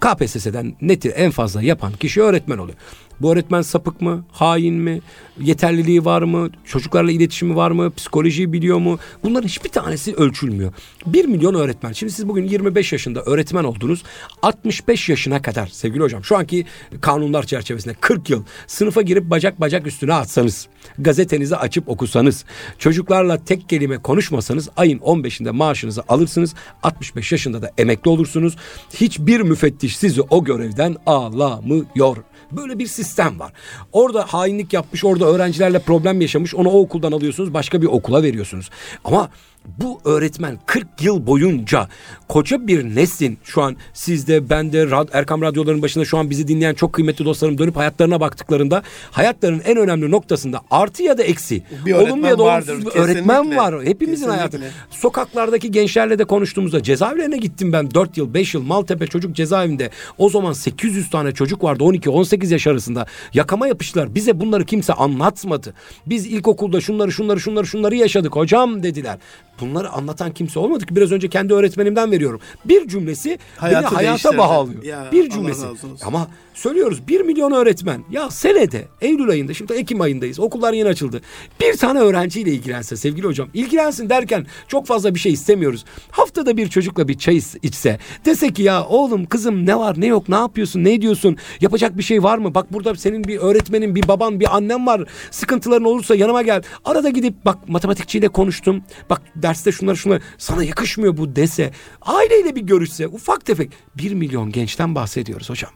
KPSS'den neti en fazla yapan kişi öğretmen oluyor. Bu öğretmen sapık mı? Hain mi? Yeterliliği var mı? Çocuklarla iletişimi var mı? Psikolojiyi biliyor mu? Bunların hiçbir tanesi ölçülmüyor. Bir milyon öğretmen. Şimdi siz bugün 25 yaşında öğretmen oldunuz. 65 yaşına kadar sevgili hocam şu anki kanunlar çerçevesinde 40 yıl sınıfa girip bacak bacak üstüne atsanız, gazetenizi açıp okusanız, çocuklarla tek kelime konuşmasanız ayın 15'inde maaşınızı alırsınız. 65 yaşında da emekli olursunuz. Hiçbir müfettiş sizi o görevden alamıyor. Böyle bir sistem var. Orada hainlik yapmış, orada öğrencilerle problem yaşamış. Onu o okuldan alıyorsunuz, başka bir okula veriyorsunuz. Ama bu öğretmen 40 yıl boyunca koca bir neslin şu an sizde bende Rad, Erkam radyoların başında şu an bizi dinleyen çok kıymetli dostlarım dönüp hayatlarına baktıklarında hayatlarının en önemli noktasında artı ya da eksi bir olumlu ya da olumsuz bir öğretmen var. Hepimizin hayatı. Sokaklardaki gençlerle de konuştuğumuzda cezaevlerine gittim ben 4 yıl 5 yıl Maltepe çocuk cezaevinde. O zaman 800 tane çocuk vardı 12-18 yaş arasında. Yakama yapıştılar. Bize bunları kimse anlatmadı. Biz ilkokulda şunları şunları şunları şunları yaşadık hocam dediler bunları anlatan kimse olmadı ki biraz önce kendi öğretmenimden veriyorum. Bir cümlesi Hayatı beni hayata bağlıyor. Ya, bir cümlesi. Ama söylüyoruz bir milyon öğretmen. Ya senede Eylül ayında şimdi Ekim ayındayız. Okullar yeni açıldı. Bir tane öğrenciyle ilgilense sevgili hocam. ilgilensin derken çok fazla bir şey istemiyoruz. Haftada bir çocukla bir çay içse. Dese ki ya oğlum kızım ne var ne yok ne yapıyorsun ne ediyorsun? Yapacak bir şey var mı? Bak burada senin bir öğretmenin bir baban bir annen var. Sıkıntıların olursa yanıma gel. Arada gidip bak matematikçiyle konuştum. Bak derste şunları şunları sana yakışmıyor bu dese. Aileyle bir görüşse ufak tefek. Bir milyon gençten bahsediyoruz hocam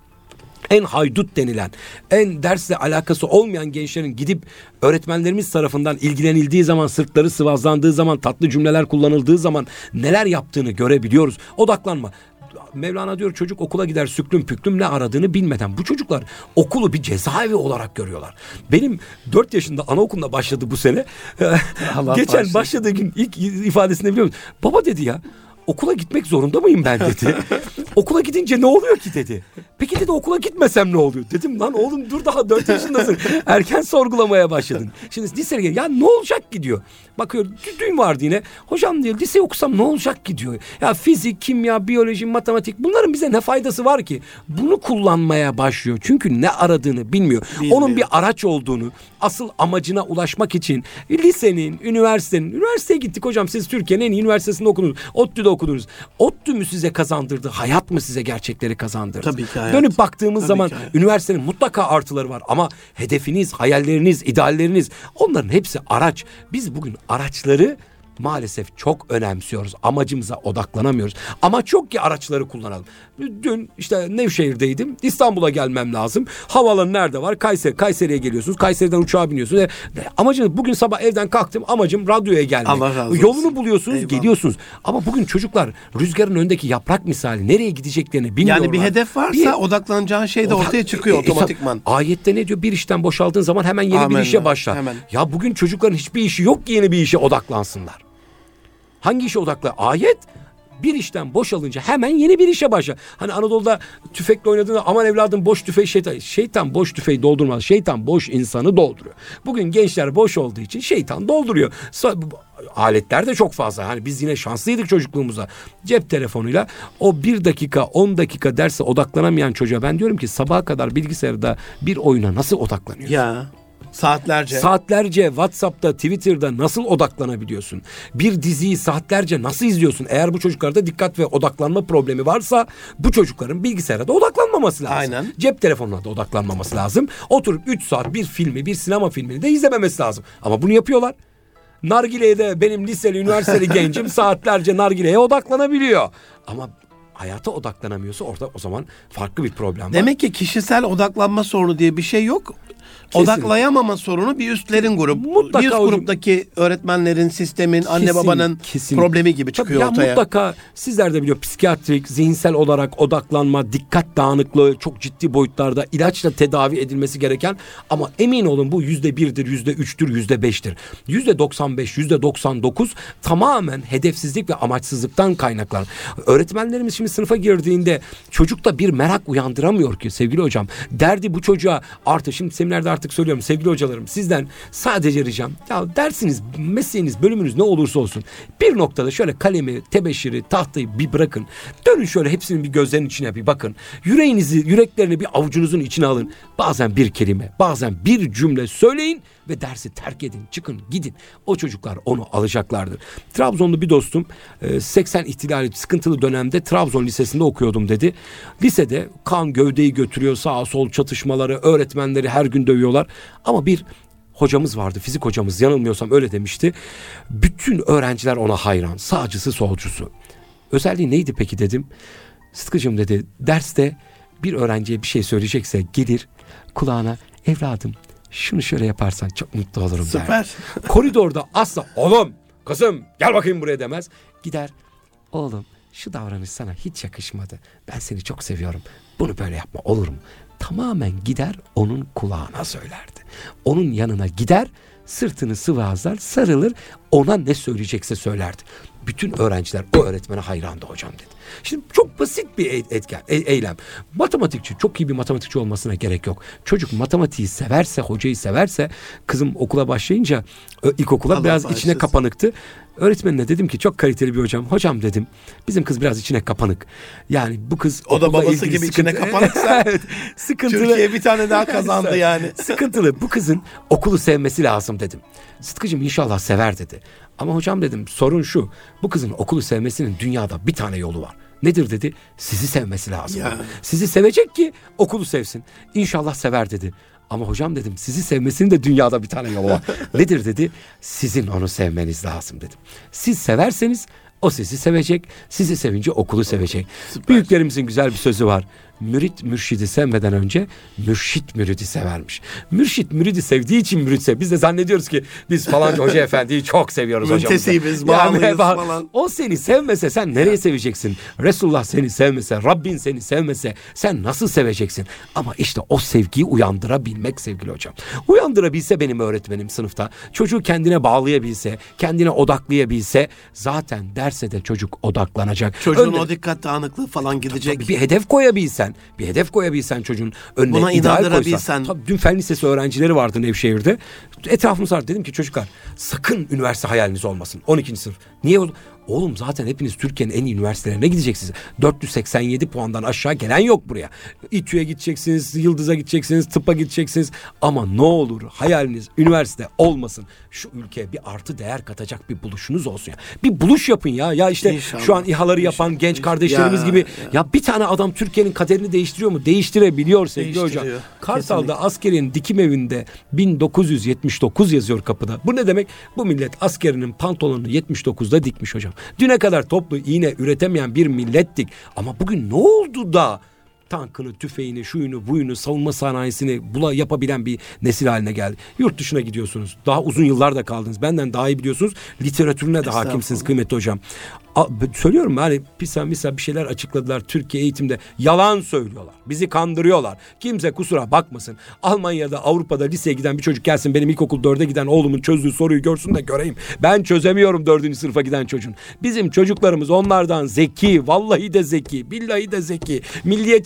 en haydut denilen, en dersle alakası olmayan gençlerin gidip öğretmenlerimiz tarafından ilgilenildiği zaman, sırtları sıvazlandığı zaman, tatlı cümleler kullanıldığı zaman neler yaptığını görebiliyoruz. Odaklanma. Mevlana diyor çocuk okula gider süklüm püklüm ne aradığını bilmeden. Bu çocuklar okulu bir cezaevi olarak görüyorlar. Benim dört yaşında anaokuluna başladı bu sene. (laughs) Geçen başladığı gün ilk ifadesinde biliyor musun? Baba dedi ya okula gitmek zorunda mıyım ben dedi. (laughs) okula gidince ne oluyor ki dedi. Peki dedi okula gitmesem ne oluyor? Dedim lan oğlum dur daha dört yaşındasın. (laughs) Erken sorgulamaya başladın. Şimdi liseye gel. Ya ne olacak ki diyor. Bakıyor düğün vardı yine. Hocam diyor lise okusam ne olacak ki diyor. Ya fizik, kimya, biyoloji, matematik bunların bize ne faydası var ki? Bunu kullanmaya başlıyor. Çünkü ne aradığını bilmiyor. bilmiyor. Onun bir araç olduğunu, asıl amacına ulaşmak için lisenin, üniversitenin, üniversiteye gittik hocam siz Türkiye'nin en iyi üniversitesinde okudunuz. ODTÜ'de okudunuz. ODTÜ mü size kazandırdı? Hayat mı size gerçekleri kazandırdı? Tabii ki hayat. Dönüp baktığımız Tabii zaman üniversitenin mutlaka artıları var ama hedefiniz, hayalleriniz, idealleriniz onların hepsi araç. Biz bugün araçları maalesef çok önemsiyoruz. Amacımıza odaklanamıyoruz. Amaç yok ki araçları kullanalım. Dün işte Nevşehir'deydim. İstanbul'a gelmem lazım. Havalanı nerede var? Kayseri. Kayseri'ye geliyorsunuz. Kayseri'den uçağa biniyorsunuz. E, amacınız bugün sabah evden kalktım. Amacım radyoya gelmek. Allah razı olsun. Yolunu buluyorsunuz, Eyvallah. geliyorsunuz. Ama bugün çocuklar rüzgarın önündeki yaprak misali nereye gideceklerini bilmiyorlar. Yani bir hedef varsa bir, odaklanacağın şey de ortaya çıkıyor e, otomatikman. Ayette ne diyor? Bir işten boşaldığın zaman hemen yeni Amen. bir işe başla. Hemen. Ya bugün çocukların hiçbir işi yok ki yeni bir işe odaklansınlar. Hangi işe odaklı? Ayet bir işten boşalınca hemen yeni bir işe başla. Hani Anadolu'da tüfekle oynadığında aman evladım boş tüfeği şeytan. Şeytan boş tüfeği doldurmaz. Şeytan boş insanı dolduruyor. Bugün gençler boş olduğu için şeytan dolduruyor. Aletler de çok fazla. Hani biz yine şanslıydık çocukluğumuzda. Cep telefonuyla o bir dakika on dakika derse odaklanamayan çocuğa ben diyorum ki sabaha kadar bilgisayarda bir oyuna nasıl odaklanıyor? Ya Saatlerce. Saatlerce WhatsApp'ta, Twitter'da nasıl odaklanabiliyorsun? Bir diziyi saatlerce nasıl izliyorsun? Eğer bu çocuklarda dikkat ve odaklanma problemi varsa bu çocukların bilgisayara da odaklanmaması lazım. Aynen. Cep telefonuna da odaklanmaması lazım. Oturup 3 saat bir filmi, bir sinema filmini de izlememesi lazım. Ama bunu yapıyorlar. Nargile'ye de benim liseli, üniversiteli (laughs) gencim saatlerce nargileye odaklanabiliyor. Ama hayata odaklanamıyorsa orada o zaman farklı bir problem var. Demek ki kişisel odaklanma sorunu diye bir şey yok. Kesinlikle. Odaklayamama sorunu bir üstlerin grup. Mutlaka bir üst gruptaki öğretmenlerin, sistemin, Kesin, anne babanın kesin. problemi gibi çıkıyor Tabii ortaya. Ya mutlaka sizler de biliyor psikiyatrik, zihinsel olarak odaklanma, dikkat dağınıklığı çok ciddi boyutlarda ilaçla tedavi edilmesi gereken ama emin olun bu yüzde birdir, yüzde üçtür, yüzde beştir. Yüzde doksan beş, yüzde doksan dokuz tamamen hedefsizlik ve amaçsızlıktan kaynaklar. Öğretmenlerimiz şimdi sınıfa girdiğinde çocukta bir merak uyandıramıyor ki sevgili hocam. Derdi bu çocuğa artı şimdi seminerde artık söylüyorum sevgili hocalarım sizden sadece ricam ya dersiniz mesleğiniz bölümünüz ne olursa olsun bir noktada şöyle kalemi tebeşiri tahtayı bir bırakın. Dönün şöyle hepsinin bir gözlerinin içine bir bakın. Yüreğinizi yüreklerini bir avucunuzun içine alın. Bazen bir kelime bazen bir cümle söyleyin ve dersi terk edin çıkın gidin o çocuklar onu alacaklardır. Trabzonlu bir dostum 80 ihtilali sıkıntılı dönemde Trabzon Lisesi'nde okuyordum dedi. Lisede kan gövdeyi götürüyor sağa sol çatışmaları öğretmenleri her gün dövüyorlar ama bir hocamız vardı fizik hocamız yanılmıyorsam öyle demişti. Bütün öğrenciler ona hayran sağcısı solcusu. Özelliği neydi peki dedim. Sıtkıcım dedi derste bir öğrenciye bir şey söyleyecekse gelir kulağına evladım şunu şöyle yaparsan çok mutlu olurum Süper. der. (laughs) Koridorda asla oğlum kızım gel bakayım buraya demez. Gider oğlum şu davranış sana hiç yakışmadı. Ben seni çok seviyorum. Bunu böyle yapma olur mu? Tamamen gider onun kulağına söylerdi. Onun yanına gider sırtını sıvazlar sarılır ona ne söyleyecekse söylerdi. Bütün öğrenciler o öğretmene hayrandı hocam dedi. Şimdi çok basit bir e, etken, e, eylem. Matematikçi çok iyi bir matematikçi olmasına gerek yok. Çocuk matematiği severse, hocayı severse kızım okula başlayınca ilkokula Allah biraz başlasın. içine kapanıktı. Öğretmenine dedim ki çok kaliteli bir hocam. Hocam dedim bizim kız biraz içine kapanık. Yani bu kız o da babası gibi sıkıntı... içine kapanıksa (laughs) evet, sıkıntılı. Türkiye bir tane daha (laughs) kazandı yani. sıkıntılı. Bu kızın okulu sevmesi lazım dedim. Sıtkıcım inşallah sever dedi. Ama hocam dedim sorun şu. Bu kızın okulu sevmesinin dünyada bir tane yolu var. Nedir dedi? Sizi sevmesi lazım. Ya. Sizi sevecek ki okulu sevsin. İnşallah sever dedi. Ama hocam dedim sizi sevmesinin de dünyada bir tane yolu var. (laughs) Nedir dedi? Sizin onu sevmeniz lazım dedim. Siz severseniz o sizi sevecek. Sizi sevince okulu sevecek. Süper. Büyüklerimizin güzel bir sözü var mürit mürşidi sevmeden önce mürşit müridi severmiş. Mürşit müridi sevdiği için mürit sev. Biz de zannediyoruz ki biz falan hoca (laughs) efendiyi çok seviyoruz hocamızı. Müntesibiz, bağlıyız yani, falan. O seni sevmese sen nereye seveceksin? Resulullah seni sevmese, Rabbin seni sevmese sen nasıl seveceksin? Ama işte o sevgiyi uyandırabilmek sevgili hocam. Uyandırabilse benim öğretmenim sınıfta, çocuğu kendine bağlayabilse, kendine odaklayabilse zaten derse de çocuk odaklanacak. Çocuğun Önde, o dikkat dağınıklığı falan gidecek. Bir hedef koyabilse koyabilsen, bir hedef koyabilsen çocuğun önüne Buna ideal koysan. Tabii dün fen lisesi öğrencileri vardı Nevşehir'de. Etrafımız vardı. Dedim ki çocuklar sakın üniversite hayaliniz olmasın. 12. sınıf. Niye? Oğlum zaten hepiniz Türkiye'nin en iyi üniversitelerine gideceksiniz. 487 puandan aşağı gelen yok buraya. İTÜ'ye gideceksiniz, Yıldız'a gideceksiniz, tıpa gideceksiniz. Ama ne olur hayaliniz üniversite olmasın. Şu ülkeye bir artı değer katacak bir buluşunuz olsun ya. Bir buluş yapın ya. Ya işte İnşallah. şu an İHA'ları yapan İnşallah. genç kardeşlerimiz ya, gibi. Ya. ya bir tane adam Türkiye'nin kaderini değiştiriyor mu? Değiştirebiliyor sevgili hocam. Kartal'da Kesinlikle. askerin dikim evinde 1979 yazıyor kapıda. Bu ne demek? Bu millet askerinin pantolonunu 79'da dikmiş hocam. Düne kadar toplu iğne üretemeyen bir millettik. Ama bugün ne oldu da tankını, tüfeğini, şuyunu, buyunu, savunma sanayisini bula yapabilen bir nesil haline geldi. Yurt dışına gidiyorsunuz. Daha uzun yıllar da kaldınız. Benden daha iyi biliyorsunuz. Literatürüne de hakimsiniz kıymetli hocam. A, söylüyorum hani PISA misa bir şeyler açıkladılar Türkiye eğitimde. Yalan söylüyorlar. Bizi kandırıyorlar. Kimse kusura bakmasın. Almanya'da Avrupa'da liseye giden bir çocuk gelsin benim ilkokul dörde giden oğlumun çözdüğü soruyu görsün de göreyim. Ben çözemiyorum dördüncü sınıfa giden çocuğun. Bizim çocuklarımız onlardan zeki. Vallahi de zeki. Billahi de zeki.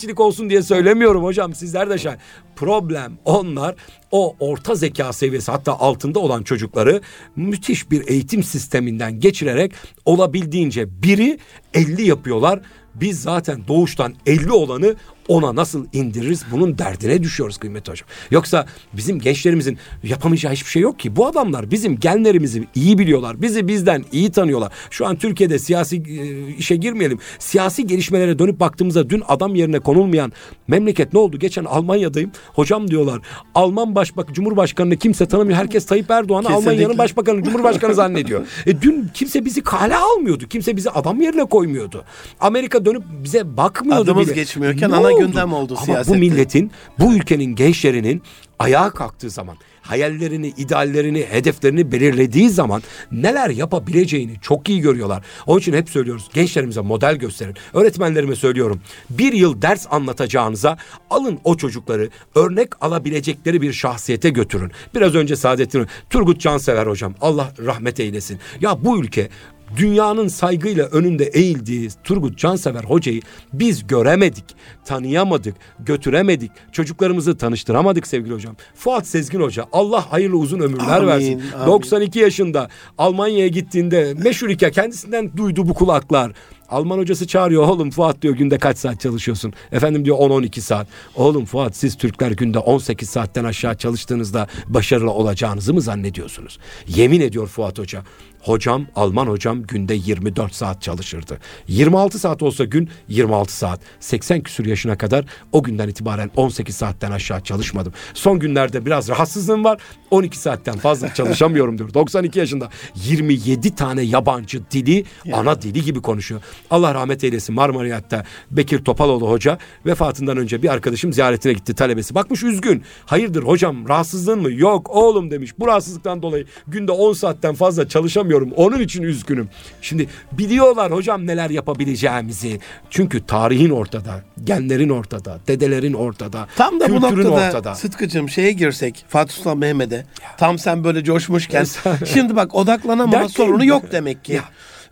Milliyetçilik olsun diye söylemiyorum hocam. Sizler de şahit. Problem onlar o orta zeka seviyesi hatta altında olan çocukları müthiş bir eğitim sisteminden geçirerek olabildiğince biri 50 yapıyorlar. Biz zaten doğuştan 50 olanı ona nasıl indiririz bunun derdine düşüyoruz kıymetli hocam. Yoksa bizim gençlerimizin yapamayacağı hiçbir şey yok ki. Bu adamlar bizim genlerimizi iyi biliyorlar. Bizi bizden iyi tanıyorlar. Şu an Türkiye'de siyasi e, işe girmeyelim. Siyasi gelişmelere dönüp baktığımızda dün adam yerine konulmayan memleket ne oldu? Geçen Almanya'dayım. Hocam diyorlar Alman başbak Cumhurbaşkanını kimse tanımıyor. Herkes Tayyip Erdoğan'ı Almanya'nın başbakanı Cumhurbaşkanı zannediyor. E dün kimse bizi kale almıyordu. Kimse bizi adam yerine koymuyordu. Amerika dönüp bize bakmıyordu Adımız bile. geçmiyorken ne ana oldu? gündem oldu Ama siyasette. bu milletin, bu ülkenin gençlerinin ayağa kalktığı zaman, hayallerini, ideallerini, hedeflerini belirlediği zaman neler yapabileceğini çok iyi görüyorlar. Onun için hep söylüyoruz gençlerimize model gösterin. Öğretmenlerime söylüyorum. Bir yıl ders anlatacağınıza alın o çocukları örnek alabilecekleri bir şahsiyete götürün. Biraz önce Saadettin Turgut Cansever hocam Allah rahmet eylesin. Ya bu ülke dünyanın saygıyla önünde eğildiği Turgut Cansever hocayı biz göremedik, tanıyamadık, götüremedik. Çocuklarımızı tanıştıramadık sevgili hocam. Fuat Sezgin Hoca Allah hayırlı uzun ömürler amin, versin. Amin. 92 yaşında Almanya'ya gittiğinde meşhur hikaye kendisinden duydu bu kulaklar. Alman hocası çağırıyor oğlum Fuat diyor günde kaç saat çalışıyorsun? Efendim diyor 10-12 saat. Oğlum Fuat siz Türkler günde 18 saatten aşağı çalıştığınızda başarılı olacağınızı mı zannediyorsunuz? Yemin ediyor Fuat Hoca. Hocam, Alman hocam günde 24 saat çalışırdı. 26 saat olsa gün 26 saat. 80 küsur yaşına kadar o günden itibaren 18 saatten aşağı çalışmadım. Son günlerde biraz rahatsızlığım var. 12 saatten fazla (laughs) çalışamıyorum diyor. 92 yaşında 27 tane yabancı dili ana dili gibi konuşuyor. Allah rahmet eylesin Marmariyat'ta Bekir Topaloğlu hoca vefatından önce bir arkadaşım ziyaretine gitti talebesi. Bakmış üzgün. Hayırdır hocam rahatsızlığın mı? Yok oğlum demiş. Bu rahatsızlıktan dolayı günde 10 saatten fazla çalışamıyorum. Onun için üzgünüm. Şimdi biliyorlar hocam neler yapabileceğimizi. Çünkü tarihin ortada, genlerin ortada, dedelerin ortada, Tam da bu noktada ortada. Sıtkıcığım şeye girsek Fatih Sultan Mehmet'e. Tam sen böyle coşmuşken. (laughs) şimdi bak odaklanamama sorunu yok demek ki. Ya.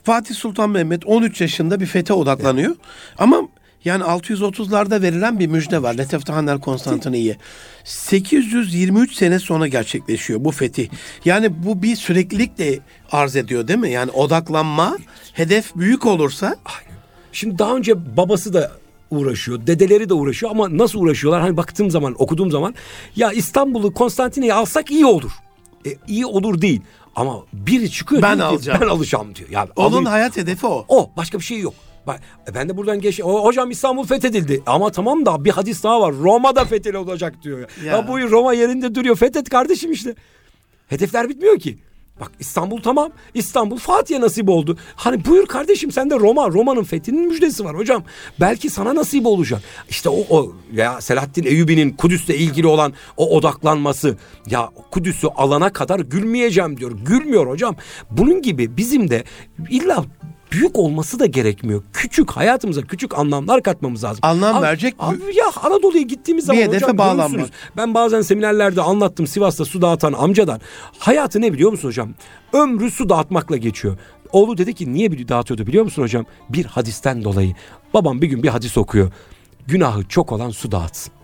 Fatih Sultan Mehmet 13 yaşında bir fete odaklanıyor. Evet. Ama yani 630'larda verilen bir müjde var. Leteftahaner Konstantiniye. 823 sene sonra gerçekleşiyor bu fetih. Yani bu bir süreklilik de arz ediyor değil mi? Yani odaklanma, hedef büyük olursa. Şimdi daha önce babası da uğraşıyor. Dedeleri de uğraşıyor ama nasıl uğraşıyorlar? Hani baktığım zaman, okuduğum zaman ya İstanbul'u Konstantinye'yi alsak iyi olur. E, iyi olur değil. Ama biri çıkıyor ben alacağım. ben alacağım diyor. Yani Onun alayım. hayat hedefi o. O başka bir şey yok. E, ben de buradan geç. Hocam İstanbul fethedildi. Ama tamam da bir hadis daha var. Roma da fethedildi olacak diyor. Ya. ya bu Roma yerinde duruyor. Fethet kardeşim işte. Hedefler bitmiyor ki. Bak İstanbul tamam. İstanbul Fatih'e nasip oldu. Hani buyur kardeşim sen de Roma. Roma'nın fethinin müjdesi var hocam. Belki sana nasip olacak. İşte o, o ya Selahaddin Eyyubi'nin Kudüs'le ilgili olan o odaklanması. Ya Kudüs'ü alana kadar gülmeyeceğim diyor. Gülmüyor hocam. Bunun gibi bizim de illa büyük olması da gerekmiyor. Küçük hayatımıza küçük anlamlar katmamız lazım. Anlam abi, verecek abi, Ya Anadolu'ya gittiğimiz zaman bir hocam bağlanmak. Ben bazen seminerlerde anlattım Sivas'ta su dağıtan amcadan. Hayatı ne biliyor musun hocam? Ömrü su dağıtmakla geçiyor. Oğlu dedi ki niye dağıtıyordu biliyor musun hocam? Bir hadisten dolayı. Babam bir gün bir hadis okuyor. Günahı çok olan su dağıtsın.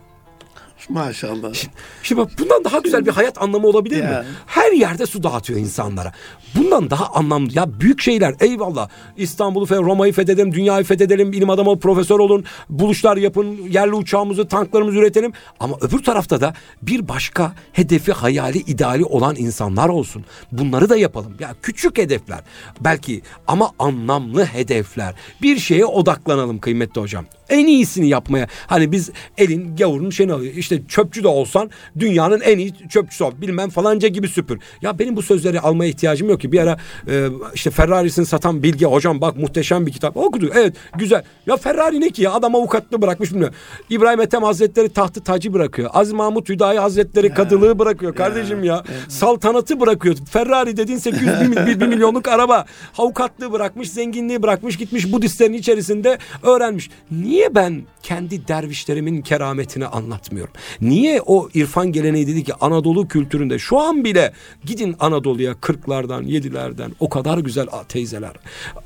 Maşallah. Şimdi, şimdi bak bundan daha güzel bir hayat anlamı olabilir ya. mi? Her yerde su dağıtıyor insanlara. Bundan daha anlamlı. Ya büyük şeyler eyvallah. İstanbul'u Roma'yı fethedelim, dünyayı fethedelim, ilim adamı, profesör olun, buluşlar yapın, yerli uçağımızı, tanklarımızı üretelim. Ama öbür tarafta da bir başka hedefi, hayali, ideali olan insanlar olsun. Bunları da yapalım. Ya küçük hedefler belki ama anlamlı hedefler. Bir şeye odaklanalım kıymetli hocam en iyisini yapmaya. Hani biz elin gavurun şeyini alıyor. İşte çöpçü de olsan dünyanın en iyi çöpçüsü ol. Bilmem falanca gibi süpür. Ya benim bu sözleri almaya ihtiyacım yok ki. Bir ara e, işte Ferrari'sini satan Bilge hocam bak muhteşem bir kitap. Okudu. Evet güzel. Ya Ferrari ne ki ya? Adam avukatlığı bırakmış bilmiyorum. İbrahim Ethem Hazretleri tahtı tacı bırakıyor. Aziz Mahmut Hüdayi Hazretleri ya, kadılığı bırakıyor. Kardeşim ya. ya. Saltanatı bırakıyor. Ferrari dediğin 800 bir, bir, bir milyonluk araba. Avukatlığı bırakmış, zenginliği bırakmış, gitmiş Budistlerin içerisinde öğrenmiş. Niye Niye ben kendi dervişlerimin kerametini anlatmıyorum? Niye o irfan geleneği dedi ki Anadolu kültüründe şu an bile gidin Anadolu'ya kırklardan, yedilerden o kadar güzel teyzeler.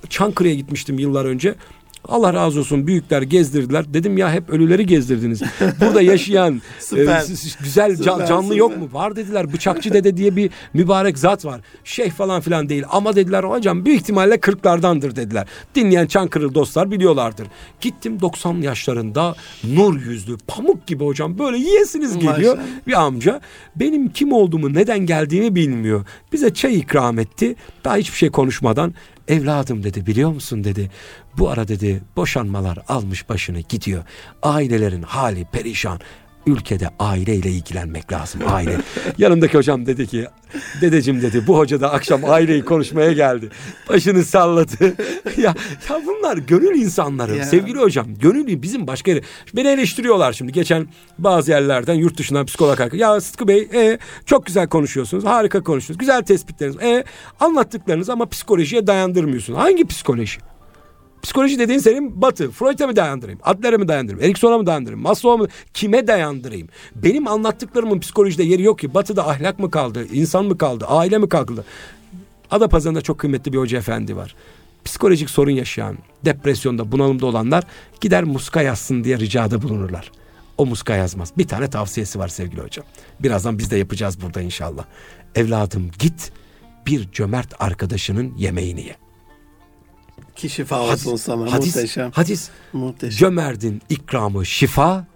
Çankırı'ya gitmiştim yıllar önce. Allah razı olsun büyükler gezdirdiler. Dedim ya hep ölüleri gezdirdiniz. (laughs) Burada yaşayan e, güzel süper, canlı süper. yok mu? Var dediler. Bıçakçı dede diye bir mübarek zat var. Şeyh falan filan değil. Ama dediler hocam büyük ihtimalle kırklardandır dediler. Dinleyen Çankırılı dostlar biliyorlardır. Gittim 90 yaşlarında nur yüzlü pamuk gibi hocam böyle yiyesiniz geliyor Maşallah. bir amca. Benim kim olduğumu neden geldiğimi bilmiyor. Bize çay ikram etti. Daha hiçbir şey konuşmadan Evladım dedi biliyor musun dedi. Bu ara dedi boşanmalar almış başını gidiyor. Ailelerin hali perişan. Ülkede aileyle ilgilenmek lazım aile. Yanımdaki hocam dedi ki dedecim dedi bu hoca da akşam aileyi konuşmaya geldi. Başını salladı. (laughs) ya, ya bunlar gönül insanları. Ya. Sevgili hocam gönül bizim başka yere. Beni eleştiriyorlar şimdi. Geçen bazı yerlerden yurt dışından psikolog Ya Sıtkı Bey e, çok güzel konuşuyorsunuz. Harika konuşuyorsunuz. Güzel tespitleriniz. E, anlattıklarınız ama psikolojiye dayandırmıyorsunuz. Hangi psikoloji? Psikoloji dediğin senin batı. Freud'a mı dayandırayım? Adler'e mi dayandırayım? Erikson'a mı dayandırayım? Maslow'a mı? Kime dayandırayım? Benim anlattıklarımın psikolojide yeri yok ki. Batı'da ahlak mı kaldı? insan mı kaldı? Aile mi kaldı? Adapazarı'nda çok kıymetli bir hoca efendi var. Psikolojik sorun yaşayan, depresyonda, bunalımda olanlar gider muska yazsın diye ricada bulunurlar. O muska yazmaz. Bir tane tavsiyesi var sevgili hocam. Birazdan biz de yapacağız burada inşallah. Evladım git bir cömert arkadaşının yemeğini ye. Ki şifa olsun hadis, sana. Hadis, Muhteşem. Hadis. Muhteşem. Cömertin ikramı şifa,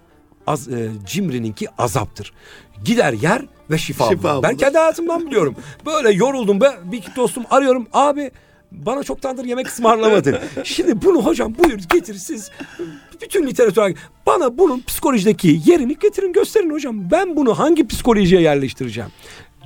az, e, cimrininki azaptır. Gider yer ve şifa, şifa bulur. Ben kendi hayatımdan biliyorum. Böyle yoruldum be bir dostum arıyorum. Abi bana çoktandır yemek ısmarlamadın. (laughs) Şimdi bunu hocam buyur getir siz bütün literatür bana bunun psikolojideki yerini getirin gösterin hocam. Ben bunu hangi psikolojiye yerleştireceğim?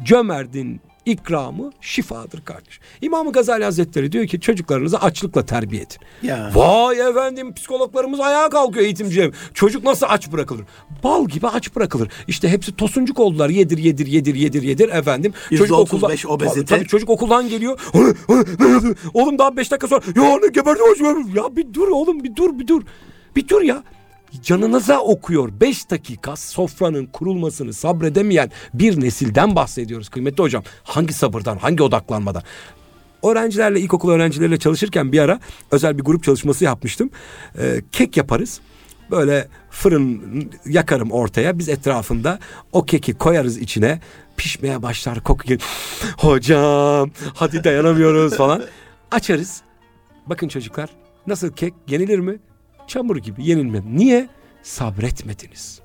Cömertin ikramı şifadır kardeş. İmam Gazali Hazretleri diyor ki çocuklarınızı açlıkla terbiye edin. Ya. Vay efendim psikologlarımız ayağa kalkıyor eğitimcilerim. Çocuk nasıl aç bırakılır? Bal gibi aç bırakılır. İşte hepsi tosuncuk oldular. Yedir yedir yedir yedir yedir efendim. Çocuk okuldan, obezite. Tabii çocuk okuldan geliyor. (laughs) oğlum daha beş dakika sonra ya ne geberdim ya bir dur oğlum bir dur bir dur. Bir dur ya canınıza okuyor. Beş dakika sofranın kurulmasını sabredemeyen bir nesilden bahsediyoruz kıymetli hocam. Hangi sabırdan, hangi odaklanmadan? Öğrencilerle, ilkokul öğrencileriyle çalışırken bir ara özel bir grup çalışması yapmıştım. Ee, kek yaparız. Böyle fırın yakarım ortaya. Biz etrafında o keki koyarız içine. Pişmeye başlar koku gelir. (gasps) Hocam hadi dayanamıyoruz falan. (laughs) Açarız. Bakın çocuklar nasıl kek yenilir mi? Çamur gibi yenilmedi. Niye? Sabretmediniz.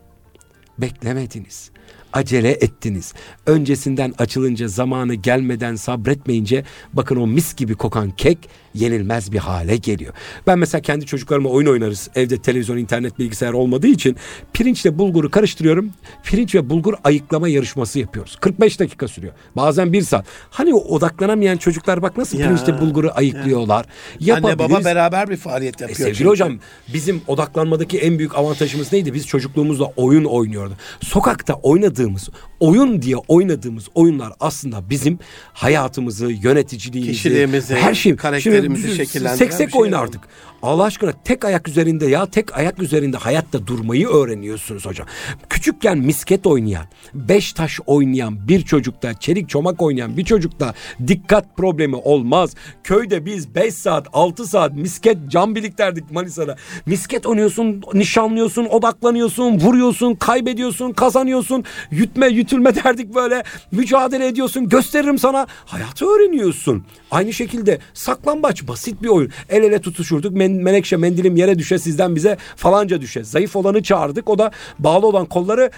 Beklemediniz acele ettiniz. Öncesinden açılınca zamanı gelmeden sabretmeyince bakın o mis gibi kokan kek yenilmez bir hale geliyor. Ben mesela kendi çocuklarıma oyun oynarız. Evde televizyon, internet, bilgisayar olmadığı için pirinçle bulguru karıştırıyorum. Pirinç ve bulgur ayıklama yarışması yapıyoruz. 45 dakika sürüyor. Bazen bir saat. Hani o odaklanamayan çocuklar bak nasıl ya, pirinçle bulguru ayıklıyorlar. Ya. Anne baba beraber bir faaliyet e, yapıyor. E, sevgili çünkü. hocam bizim odaklanmadaki en büyük avantajımız neydi? Biz çocukluğumuzda oyun oynuyorduk. Sokakta oynadığımız oyun diye oynadığımız oyunlar aslında bizim hayatımızı, yöneticiliğimizi, kişiliğimizi, her şey karakterimizi şekillendiren seksek şey oynardık. Allah aşkına tek ayak üzerinde ya tek ayak üzerinde hayatta durmayı öğreniyorsunuz hocam. Küçükken misket oynayan, beş taş oynayan bir çocukta, çelik çomak oynayan bir çocukta dikkat problemi olmaz. Köyde biz beş saat, altı saat misket cam birikterdik Manisa'da. Misket oynuyorsun, nişanlıyorsun, odaklanıyorsun, vuruyorsun, kaybediyorsun, kazanıyorsun. Yütme, yütülme (laughs) derdik böyle. Mücadele ediyorsun, gösteririm sana. Hayatı öğreniyorsun. Aynı şekilde saklambaç basit bir oyun. El ele tutuşurduk. Men menekşe mendilim yere düşe sizden bize falanca düşe. Zayıf olanı çağırdık. O da bağlı olan kolları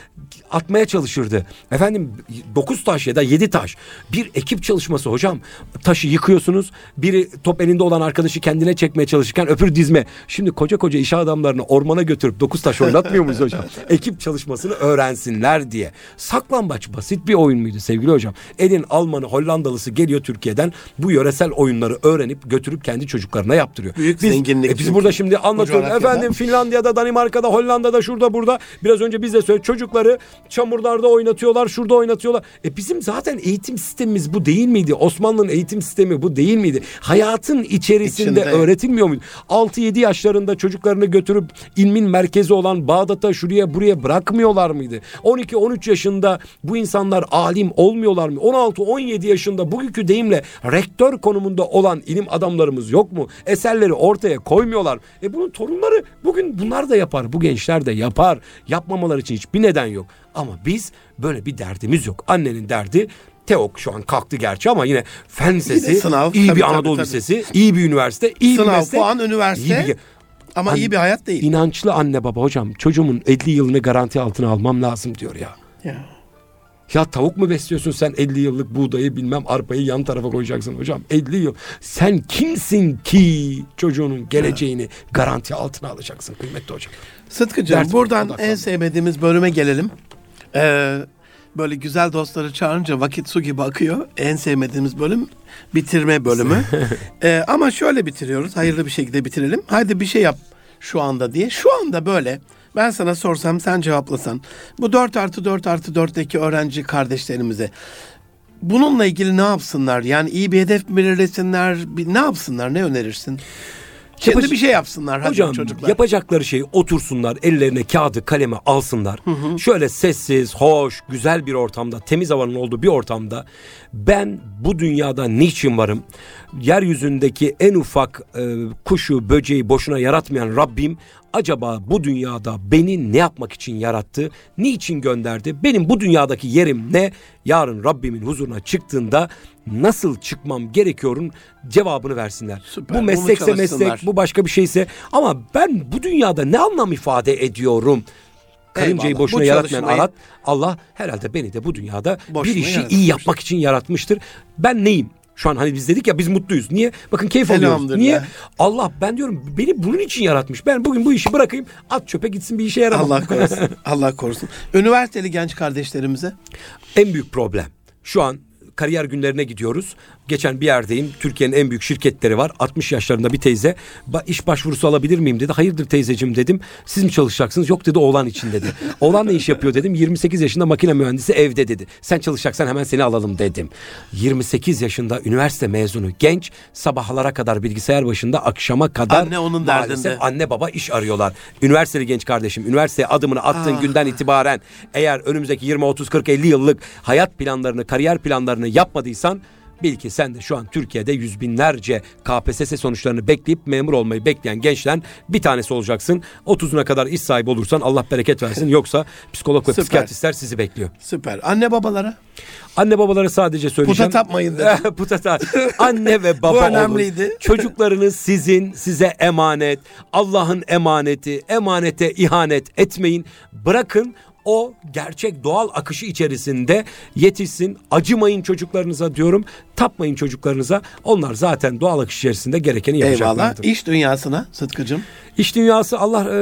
atmaya çalışırdı. Efendim dokuz taş ya da yedi taş. Bir ekip çalışması hocam. Taşı yıkıyorsunuz. Biri top elinde olan arkadaşı kendine çekmeye çalışırken öpür dizme. Şimdi koca koca iş adamlarını ormana götürüp dokuz taş oynatmıyor muyuz hocam? (laughs) ekip çalışmasını öğrensinler diye. Saklambaç basit bir oyun muydu sevgili hocam? Elin Almanı Hollandalısı geliyor Türkiye'den bu yöresel oyunları öğrenip götürüp kendi çocuklarına yaptırıyor. Büyük biz, zenginlik. E, biz burada şimdi anlatıyoruz. Efendim Finlandiya'da, Danimarka'da, Hollanda'da, şurada, burada. Biraz önce biz de söyledik. Çocukları çamurlarda oynatıyorlar, şurada oynatıyorlar. E bizim zaten eğitim sistemimiz bu değil miydi? Osmanlı'nın eğitim sistemi bu değil miydi? Hayatın içerisinde İçinde. öğretilmiyor muydu? 6-7 yaşlarında çocuklarını götürüp ilmin merkezi olan Bağdat'a şuraya buraya bırakmıyorlar mıydı? 12-13 yaşında bu insanlar alim olmuyorlar mı? 16-17 yaşında bugünkü deyimle rektör konumunda olan ilim adamlarımız yok mu? Eserleri ortaya koymuyorlar. E bunun torunları bugün bunlar da yapar. Bu gençler de yapar. Yapmamalar için hiçbir neden yok. Ama biz böyle bir derdimiz yok. Annenin derdi TEOK şu an kalktı gerçi ama yine fen lisesi, sınav, iyi tabii, bir Anadolu tabii, lisesi, iyi bir üniversite, iyi sınav, bir meslek. puan, üniversite. Iyi bir, ama An, iyi bir hayat değil. İnançlı anne baba hocam çocuğumun 50 yılını garanti altına almam lazım diyor ya. Ya. Ya tavuk mu besliyorsun sen 50 yıllık buğdayı bilmem arpayı yan tarafa koyacaksın hocam. 50 yıl. Sen kimsin ki çocuğunun geleceğini garanti altına alacaksın kıymetli hocam. Sıtkıcığım Dert buradan en sevmediğimiz bölüme gelelim. Ee, böyle güzel dostları çağırınca vakit su gibi akıyor. En sevmediğimiz bölüm bitirme bölümü. (laughs) ee, ama şöyle bitiriyoruz. Hayırlı bir şekilde bitirelim. Haydi bir şey yap şu anda diye. Şu anda böyle ben sana sorsam sen cevaplasan. Bu 4 artı 4 artı 4'teki öğrenci kardeşlerimize bununla ilgili ne yapsınlar? Yani iyi bir hedef belirlesinler. Ne yapsınlar? Ne önerirsin? Kendi Yapac- bir şey yapsınlar hadi Hocam, çocuklar. yapacakları şey otursunlar, ellerine kağıdı, kalemi alsınlar. Şöyle sessiz, hoş, güzel bir ortamda, temiz havanın olduğu bir ortamda ben bu dünyada niçin varım? Yeryüzündeki en ufak e, kuşu, böceği boşuna yaratmayan Rabbim acaba bu dünyada beni ne yapmak için yarattı? Niçin gönderdi? Benim bu dünyadaki yerim ne? Yarın Rabbimin huzuruna çıktığında nasıl çıkmam gerekiyorun cevabını versinler. Süper, bu meslekse meslek, bu başka bir şeyse ama ben bu dünyada ne anlam ifade ediyorum? Karıncayı boşuna bu yaratmayan Arat Allah herhalde beni de bu dünyada boşuna bir işi iyi yapmak için yaratmıştır. Ben neyim? Şu an hani biz dedik ya biz mutluyuz. Niye? Bakın keyif alıyoruz. Niye? Allah ben diyorum beni bunun için yaratmış. Ben bugün bu işi bırakayım at çöpe gitsin bir işe yaramam. Allah korusun. (laughs) Allah korusun. Üniversiteli genç kardeşlerimize? En büyük problem. Şu an kariyer günlerine gidiyoruz. Geçen bir yerdeyim. Türkiye'nin en büyük şirketleri var. 60 yaşlarında bir teyze. İş başvurusu alabilir miyim dedi. Hayırdır teyzeciğim dedim. Siz mi çalışacaksınız? Yok dedi oğlan için dedi. (laughs) oğlan ne iş yapıyor dedim. 28 yaşında makine mühendisi evde dedi. Sen çalışacaksan hemen seni alalım dedim. 28 yaşında üniversite mezunu genç sabahlara kadar bilgisayar başında akşama kadar anne onun derdinde. Anne baba iş arıyorlar. Üniversiteli genç kardeşim üniversiteye adımını attığın ah. günden itibaren eğer önümüzdeki 20 30 40 50 yıllık hayat planlarını, kariyer planlarını yapmadıysan Bil ki sen de şu an Türkiye'de yüz binlerce KPSS sonuçlarını bekleyip memur olmayı bekleyen gençten bir tanesi olacaksın. 30'una kadar iş sahibi olursan Allah bereket versin. (laughs) Yoksa psikolog ve Süper. psikiyatristler sizi bekliyor. Süper. Anne babalara? Anne babalara sadece söyleyeceğim. Puta tapmayın. (laughs) Puta tap. Anne ve (laughs) baba Bu önemliydi. olun. Çocuklarınız sizin, size emanet. Allah'ın emaneti. Emanete ihanet etmeyin. Bırakın o gerçek doğal akışı içerisinde yetişsin. Acımayın çocuklarınıza diyorum. Tapmayın çocuklarınıza. Onlar zaten doğal akış içerisinde gerekeni yapacaklardır. Eyvallah. İş dünyasına Sıtkı'cım. İş dünyası Allah e,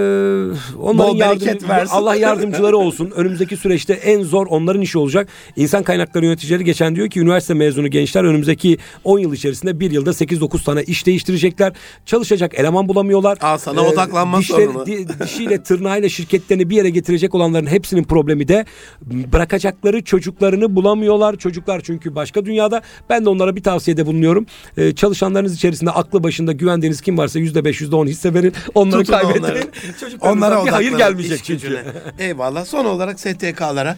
onların yardım, versin. Allah yardımcıları (laughs) olsun. Önümüzdeki süreçte en zor onların işi olacak. İnsan kaynakları yöneticileri geçen diyor ki üniversite mezunu gençler önümüzdeki 10 yıl içerisinde bir yılda 8-9 tane iş değiştirecekler. Çalışacak eleman bulamıyorlar. Aa, sana ee, odaklanmak dişleri, di, dişiyle tırnağıyla şirketlerini bir yere getirecek olanların hepsinin problemi de bırakacakları çocuklarını bulamıyorlar. Çocuklar çünkü başka dünyada ben de de onlara bir tavsiyede bulunuyorum. Ee, çalışanlarınız içerisinde aklı başında güvendiğiniz kim varsa yüzde beş, yüzde on hisse verin. Onları Tutun kaybettirin. (laughs) Çocuklarınızdan bir hayır gelmeyecek çünkü. Eyvallah. Son olarak STK'lara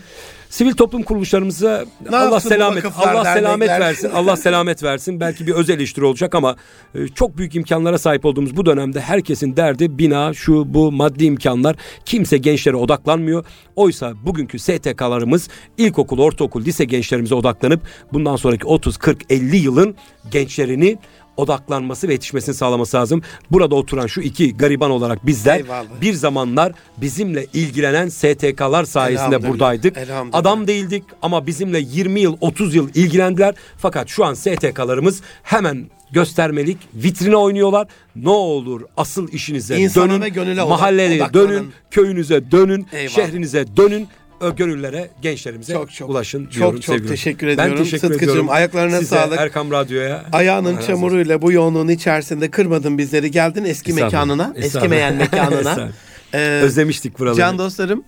Sivil toplum kuruluşlarımıza ne Allah selamet Allah selamet versin. Allah selamet versin. Belki bir öz eleştiri olacak ama e, çok büyük imkanlara sahip olduğumuz bu dönemde herkesin derdi bina, şu bu maddi imkanlar. Kimse gençlere odaklanmıyor. Oysa bugünkü STK'larımız ilkokul, ortaokul, lise gençlerimize odaklanıp bundan sonraki 30, 40, 50 yılın gençlerini odaklanması ve yetişmesini sağlaması lazım. Burada oturan şu iki gariban olarak bizler Eyvallah. bir zamanlar bizimle ilgilenen STK'lar sayesinde buradaydık. Adam değildik ama bizimle 20 yıl 30 yıl ilgilendiler. Fakat şu an STK'larımız hemen göstermelik vitrine oynuyorlar. Ne olur asıl işinize İnsana dönün. Mahalleye dönün, köyünüze dönün, Eyvallah. şehrinize dönün gönüllere, gençlerimize çok, çok, ulaşın diyorum. Çok çok sevgilim. teşekkür ediyorum. Ben teşekkür Sıtkıcığım, ediyorum. ayaklarına Size, sağlık. Erkam Radyo'ya. Ayağının çamuruyla bu yoğunluğun içerisinde kırmadın bizleri. Geldin eski mekanına, eskimeyen mekanına. (laughs) ee, Özlemiştik buraları. Can dostlarım,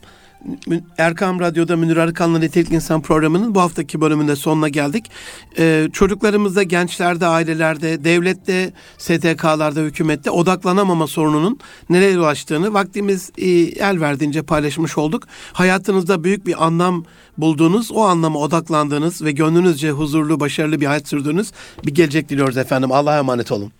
Erkam Radyo'da Münir Arıkan'la Nitelikli İnsan programının bu haftaki bölümünde sonuna geldik. Ee, çocuklarımızda, gençlerde, ailelerde, devlette, STK'larda, hükümette odaklanamama sorununun nereye ulaştığını vaktimiz e, el verdiğince paylaşmış olduk. Hayatınızda büyük bir anlam bulduğunuz, o anlama odaklandığınız ve gönlünüzce huzurlu, başarılı bir hayat sürdüğünüz bir gelecek diliyoruz efendim. Allah'a emanet olun.